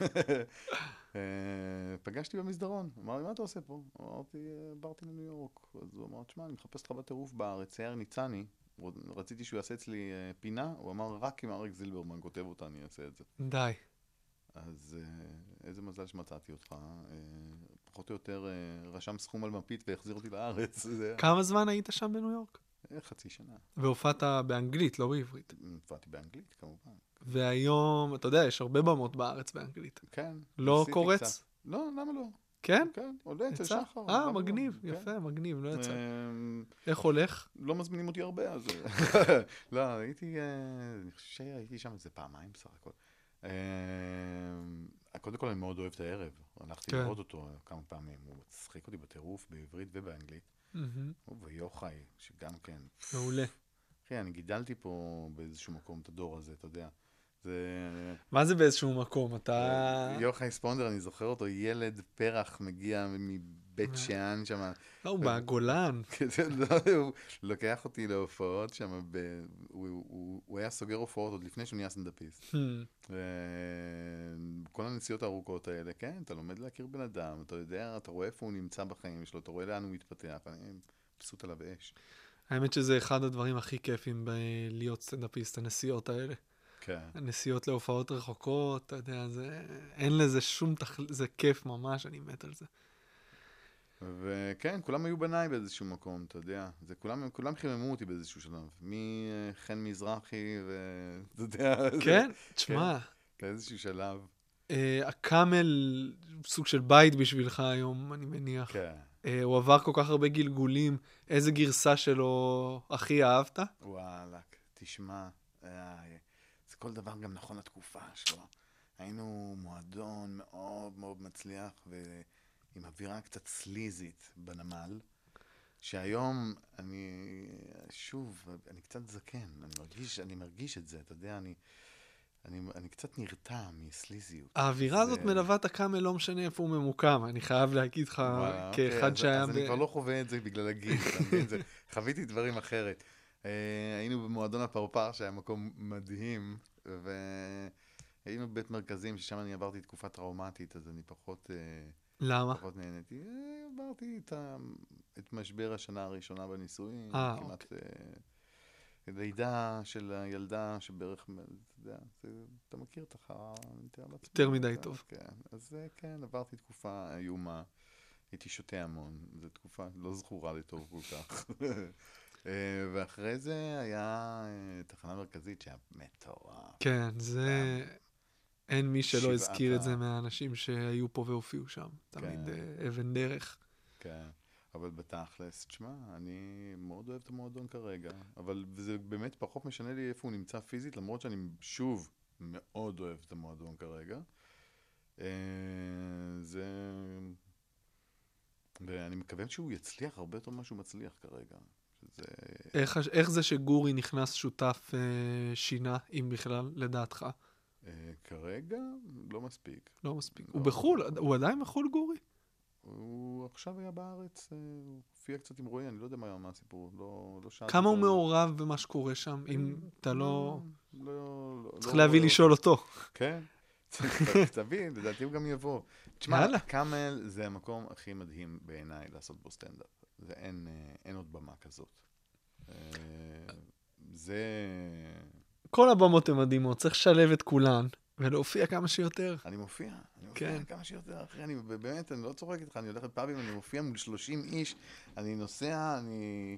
F: אה, פגשתי במסדרון, אמר לי, מה אתה עושה פה? אמרתי, "אה, עברתי לניו יורק. אז הוא אמר, תשמע, אני מחפש אותך בטירוף בארץ, יאיר ניצני. רציתי שהוא יעשה אצלי אה, פינה, הוא אמר, רק אם אריק זילברמן כותב אותה, אני אעשה את זה.
D: די.
F: אז אה, איזה מזל שמצאתי אותך. אה, פחות או יותר אה, רשם סכום על מפית והחזיר אותי לארץ.
D: כמה זמן היית שם בניו יורק?
F: אה, חצי שנה.
D: והופעת באנגלית, לא בעברית.
F: הופעתי באנגלית, כמובן.
D: והיום, אתה יודע, יש הרבה במות בארץ באנגלית.
F: כן.
D: לא קורץ?
F: קצת. לא, למה לא?
D: כן?
F: כן, עולה אצל? שחר.
D: אה,
F: לא?
D: מגניב,
F: כן.
D: יפה, מגניב, לא יצא.
F: אמ,
D: איך הולך?
F: לא מזמינים אותי הרבה, אז... (laughs) לא, הייתי, אה, אני חושב שהייתי שם איזה פעמיים בסך הכל. אמ, קודם כל אני מאוד אוהב את הערב, הלכתי
D: כן.
F: לראות אותו כמה פעמים, הוא מצחיק אותי בטירוף בעברית ובאנגלית. הוא ויוחאי, שגם כן.
D: מעולה.
F: אחי, אני גידלתי פה באיזשהו מקום את הדור הזה, אתה יודע. זה...
D: מה זה באיזשהו מקום? אתה...
F: יוחאי ספונדר, אני זוכר אותו, ילד פרח מגיע מבית שאן שם.
D: לא, הוא מהגולן. (laughs)
F: כזה, לא, הוא לוקח אותי להופעות שם. הוא, היה סוגר הופעות עוד לפני שהוא נהיה סנדאפיסט.
D: Hmm,
F: וכל הנסיעות הארוכות האלה, כן, אתה לומד להכיר בן אדם, אתה יודע, אתה רואה איפה הוא נמצא בחיים שלו, אתה רואה לאן הוא מתפתח, אני מבסוט עליו אש.
D: האמת שזה אחד הדברים הכי כיפים בלהיות סטנדאפיסט, הנסיעות האלה.
F: כן.
D: הנסיעות להופעות רחוקות, אתה יודע, זה... אין לזה שום תכלית, זה כיף ממש, אני מת על זה.
F: וכן, כולם היו בניי באיזשהו מקום, אתה יודע. זה כולם, כולם חיממו אותי באיזשהו שלב. מחן מזרחי, ואתה (laughs) יודע... זה-
D: כן? תשמע,
F: באיזשהו שלב.
D: אה, הקאמל, סוג של בית בשבילך היום, אני מניח.
F: כן.
D: אה, הוא עבר כל כך הרבה גלגולים, איזה גרסה שלו הכי אהבת?
F: וואלכ, תשמע, זה כל דבר גם נכון לתקופה שלו. היינו מועדון מאוד מאוד מצליח, ועם אווירה קצת סליזית בנמל, שהיום אני, שוב, אני קצת זקן, אני מרגיש, אני מרגיש את זה, אתה יודע, אני, אני, אני קצת נרתע מסליזיות.
D: האווירה הזאת
F: זה-
D: מלווה את הקאמל, לא משנה איפה הוא ממוקם, אני חייב להגיד לך,
F: וואלה, אוקיי,
D: כאחד
F: אז-
D: שהיה...
F: אז אני
D: ב-
F: כבר לא חווה את זה בגלל הגיל, אתה מבין? זה- (laughs) חוויתי דברים אחרת. אה, היינו במועדון הפרפר, שהיה מקום מדהים, והיינו בבית מרכזים, ששם אני עברתי תקופה טראומטית, אז אני פחות, אה,
D: למה?
F: פחות נהניתי. אה, עברתי את, ה- את משבר השנה הראשונה בנישואים,
D: אה,
F: כמעט... אה, לידה של הילדה שבערך, אתה יודע, זה, אתה מכיר את החרא, אני מתאר לעצמי.
D: יותר מדי טוב.
F: כן, אז אה, כן, עברתי תקופה איומה, הייתי שותה המון, זו תקופה לא זכורה לטוב כל כך. (laughs) ואחרי זה היה תחנה מרכזית שהיה מטורף.
D: כן, זה... אין מי שלא הזכיר את זה מהאנשים שהיו פה והופיעו שם. תמיד
F: כן.
D: אה, אבן דרך.
F: כן, אבל בתכלס, תשמע, אני מאוד אוהב את המועדון כרגע, אבל זה באמת פחות משנה לי איפה הוא נמצא פיזית, למרות שאני שוב מאוד אוהב את המועדון כרגע. אה, זה... ואני מקווה שהוא יצליח הרבה יותר ממה שהוא מצליח כרגע. שזה...
D: איך, איך זה שגורי נכנס שותף אה, שינה, אם בכלל, לדעתך?
F: אה, כרגע לא מספיק.
D: לא מספיק.
F: לא.
D: הוא בחו"ל, הוא עדיין בחו"ל, גורי?
F: הוא עכשיו היה בארץ, אה, הוא הופיע קצת עם רועי, אני לא יודע מה מה הסיפור, לא, לא שאלתי.
D: כמה הוא. מעורב במה שקורה שם, אם אתה לא...
F: לא, לא,
D: צריך
F: לא-
D: להביא
F: לא-
D: לשאול אותו.
F: כן. (laughs) תביא, לדעתי הוא גם יבוא. תשמע. קאמל זה המקום הכי מדהים בעיניי לעשות בו סטנדאפ. זה אין, אה, אין עוד במה כזאת. אה, זה...
D: כל הבמות הן מדהימות, צריך לשלב את כולן ולהופיע כמה שיותר.
F: אני מופיע, אני מופיע
D: כן.
F: כמה שיותר, אחי, אני באמת, אני לא צוחק איתך, אני הולך לפאבים, אני מופיע מול 30 איש, אני נוסע, אני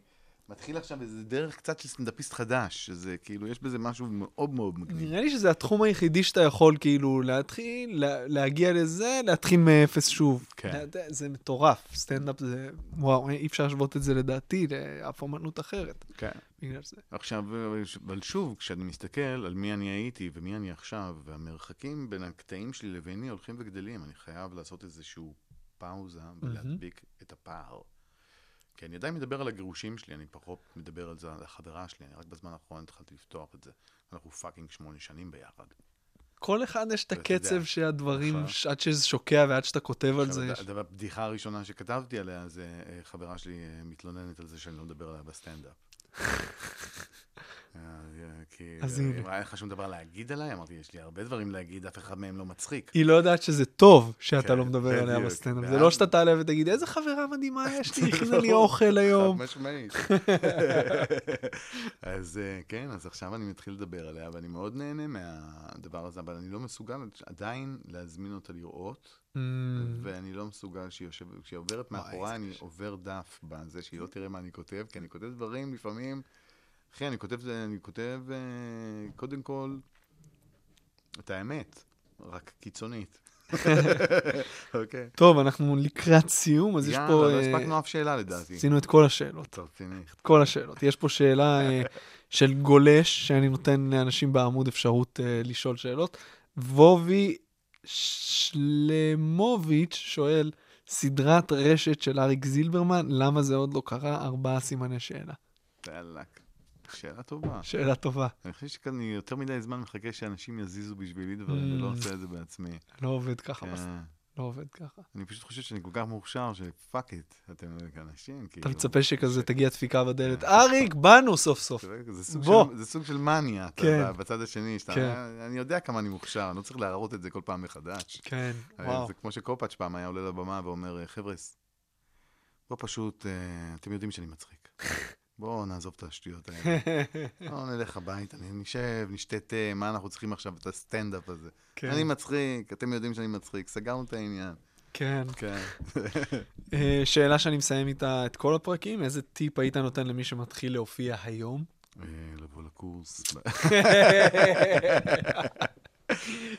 F: מתחיל עכשיו איזה דרך קצת של סטנדאפיסט חדש, שזה כאילו, יש בזה משהו מאוד מאוד מגניב.
D: נראה לי שזה התחום היחידי שאתה יכול כאילו להתחיל, לה- להגיע לזה, להתחיל מאפס שוב.
F: כן.
D: יודע, זה מטורף, סטנדאפ זה, וואו, אי אפשר להשוות את זה לדעתי לאף אמנות אחרת,
F: כן.
D: בגלל זה.
F: עכשיו, אבל שוב, כשאני מסתכל על מי אני הייתי ומי אני עכשיו, והמרחקים בין הקטעים שלי לביני הולכים וגדלים, אני חייב לעשות איזשהו פאוזה ולהדביק את הפער. כי אני עדיין מדבר על הגירושים שלי, אני פחות מדבר על זה, על החברה שלי, אני רק בזמן האחרון התחלתי לפתוח את זה. אנחנו fucking שמונה שנים ביחד.
D: כל אחד יש את
F: ואתה יודע,
D: הקצב שהדברים,
F: נכון.
D: ש- עד שזה שוקע ועד שאתה כותב על זה. יש-
F: הבדיחה הראשונה שכתבתי עליה זה אה, חברה שלי אה, מתלוננת על זה שאני לא מדבר עליה בסטנדאפ. כי
D: אז
F: אה,
D: הנה.
F: אם היה לך שום דבר להגיד עליי, אמרתי, יש לי הרבה דברים להגיד, אף אחד מהם לא מצחיק.
D: היא לא יודעת שזה טוב שאתה
F: כן,
D: לא מדבר עליה. בסטנדאפ. זה לא שאתה תעלה ותגיד, איזה חברה מדהימה יש לי, (laughs) הכינה לי אוכל היום.
F: חד משמעית. (laughs) אז אה, כן, אז עכשיו אני מתחיל לדבר עליה, ואני מאוד נהנה מהדבר הזה, אבל אני לא מסוגל עדיין להזמין אותה לראות,
D: Mm,
F: ואני לא מסוגל שהיא יושבת, כשהיא עוברת מאחוריי, אני. עובר דף בזה שהיא לא תראה מה אני כותב, כי אני כותב דברים לפעמים, אחי, אני כותב, אני כותב אה, קודם כל את האמת, רק קיצונית. (laughs) אוקיי.
D: טוב, אנחנו לקראת סיום, אז יש
F: יאללה,
D: פה...
F: לא
D: אה,
F: הספקנו אף שאלה לדעתי.
D: עשינו את כל השאלות. את כל השאלות. יש פה שאלה אה, (laughs) של גולש, שאני נותן לאנשים בעמוד אפשרות לשאול שאלות. וובי שלמוביץ' שואל, סדרת רשת של אריק זילברמן, למה זה עוד לא קרה? ארבעה סימני שאלה.
F: יאללה, שאלה טובה.
D: שאלה טובה.
F: אני חושב שכאן אני יותר מדי זמן מחכה שאנשים יזיזו בשבילי דברים, ולא
D: Mm.
F: עושה את זה בעצמי.
D: לא עובד ככה, בסדר.
F: כן.
D: לא עובד ככה.
F: אני פשוט חושב שאני כל כך מוכשר, שפאק איט, אתם אנשים, כאילו...
D: אתה מצפה שכזה תגיע דפיקה בדלת, אריק, באנו סוף סוף.
F: זה סוג. של- מניה,
D: כן.
F: בצד השני.
D: כן.
F: אני יודע כמה אני מוכשר, אני לא צריך להראות את זה כל פעם מחדש.
D: כן,
F: אה,
D: וואו.
F: זה כמו שקופאץ' פעם היה עולה לבמה ואומר, חבר'ה, בוא פשוט, אה, אתם יודעים שאני מצחיק. בואו נעזוב את השטויות האלה. (laughs) בואו נלך הביתה, נשב, נשתה תה, מה אנחנו צריכים עכשיו את הסטנדאפ הזה?
D: כן.
F: אני מצחיק, אתם יודעים שאני מצחיק, סגרנו את העניין.
D: כן.
F: כן.
D: אה, שאלה שאני מסיים איתה את כל הפרקים, איזה טיפ היית נותן למי שמתחיל להופיע היום?
F: אה, לבוא לקורס. (laughs)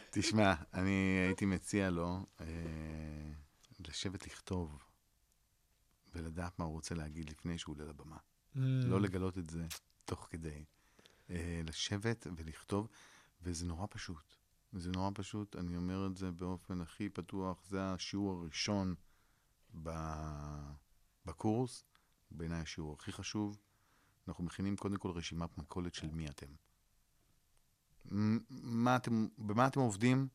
F: תשמע, אני הייתי מציע לו אה, לשבת לכתוב ולדעת מה הוא רוצה להגיד לפני שהוא עולה לבמה.
D: Mm.
F: לא לגלות את זה תוך כדי. אה, לשבת ולכתוב, וזה נורא פשוט. זה נורא פשוט, אני אומר את זה באופן הכי פתוח, זה השיעור הראשון ב- בקורס, בעיניי השיעור הכי חשוב. אנחנו מכינים קודם כל רשימת מכולת של מי אתם. מה אתם, במה אתם עובדים?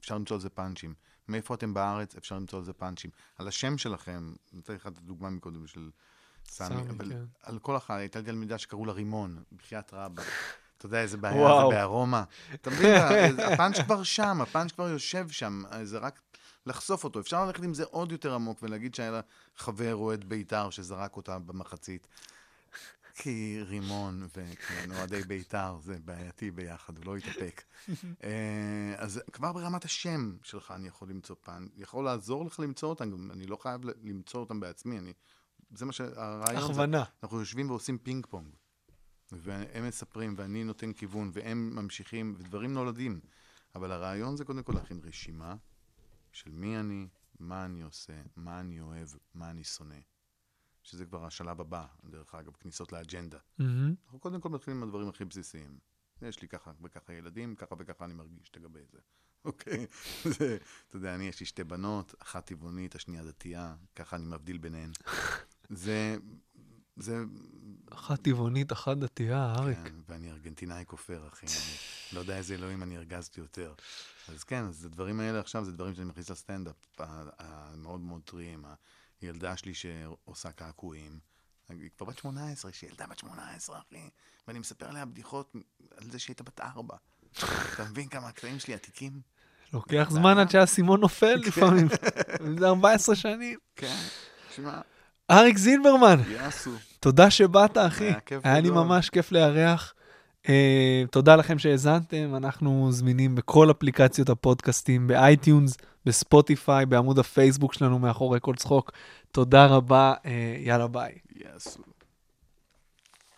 F: אפשר למצוא על זה פאנצ'ים. מאיפה אתם בארץ? אפשר למצוא על זה פאנצ'ים. על השם שלכם, נתתי לך את הדוגמה מקודם של סמי, אבל
D: כן.
F: על כל אחת, הייתה לי תלמידה שקראו לה רימון, בחייאת רבא. אתה יודע איזה בעיה
D: וואו.
F: זה בארומה. אתה מבין, (laughs) הפאנץ' כבר שם, הפאנץ' כבר יושב שם, זה רק לחשוף אותו. אפשר ללכת עם זה עוד יותר עמוק ולהגיד שהיה לה חבר אוהד בית"ר שזרק אותה במחצית. כי רימון וכן, אוהדי בית"ר זה בעייתי ביחד, הוא לא יתאפק. (laughs) אה, אז כבר ברמת השם שלך אני יכול למצוא פן, יכול לעזור לך למצוא אותם, אני לא חייב למצוא אותם בעצמי, אני... זה מה שהרעיון זה.
D: הכוונה.
F: אנחנו יושבים ועושים פינג פונג. והם מספרים, ואני נותן כיוון, והם ממשיכים, ודברים נולדים. אבל הרעיון זה קודם כל להכין רשימה של מי אני, מה אני עושה, מה אני אוהב, מה אני שונא. שזה כבר השלב הבא, דרך אגב, כניסות לאג'נדה.
D: מהמם.
F: אנחנו קודם כל מתחילים עם הדברים הכי בסיסיים. יש לי ככה וככה ילדים, ככה וככה אני מרגיש לגבי זה. (laughs) אוקיי? זה, אתה יודע, אני, יש לי שתי בנות, אחת טבעונית, השנייה דתייה, ככה אני מבדיל ביניהן. זה, זה...
D: אחת טבעונית, אחת דתייה, אריק.
F: כן, ואני ארגנטינאי כופר, אחי. אני לא יודע איזה אלוהים אני הרגזתי יותר. אז כן, אז הדברים האלה עכשיו, זה דברים שאני מכניס לסטנדאפ, המאוד מאוד טריים. הילדה שלי שעושה קעקועים, היא כבר בת 18, שהיא ילדה בת 18, אחי, ואני מספר עליה בדיחות על זה שהיא הייתה בת 4. אתה מבין כמה הקטעים שלי עתיקים?
D: לוקח זמן עד שהאסימון נופל לפעמים. זה 14 שנים.
F: כן, שמע,
D: אריק זילברמן,
F: יא אחי.
D: תודה שבאת, אחי.
F: היה כיף
D: היה לי
F: גדול.
D: ממש כיף לארח. אה, תודה לכם שהאזנתם, אנחנו זמינים בכל אפליקציות הפודקאסטים, באייטיונס, בספוטיפיי, בעמוד הפייסבוק שלנו מאחורי כל צחוק. תודה רבה, אה, יאללה ביי.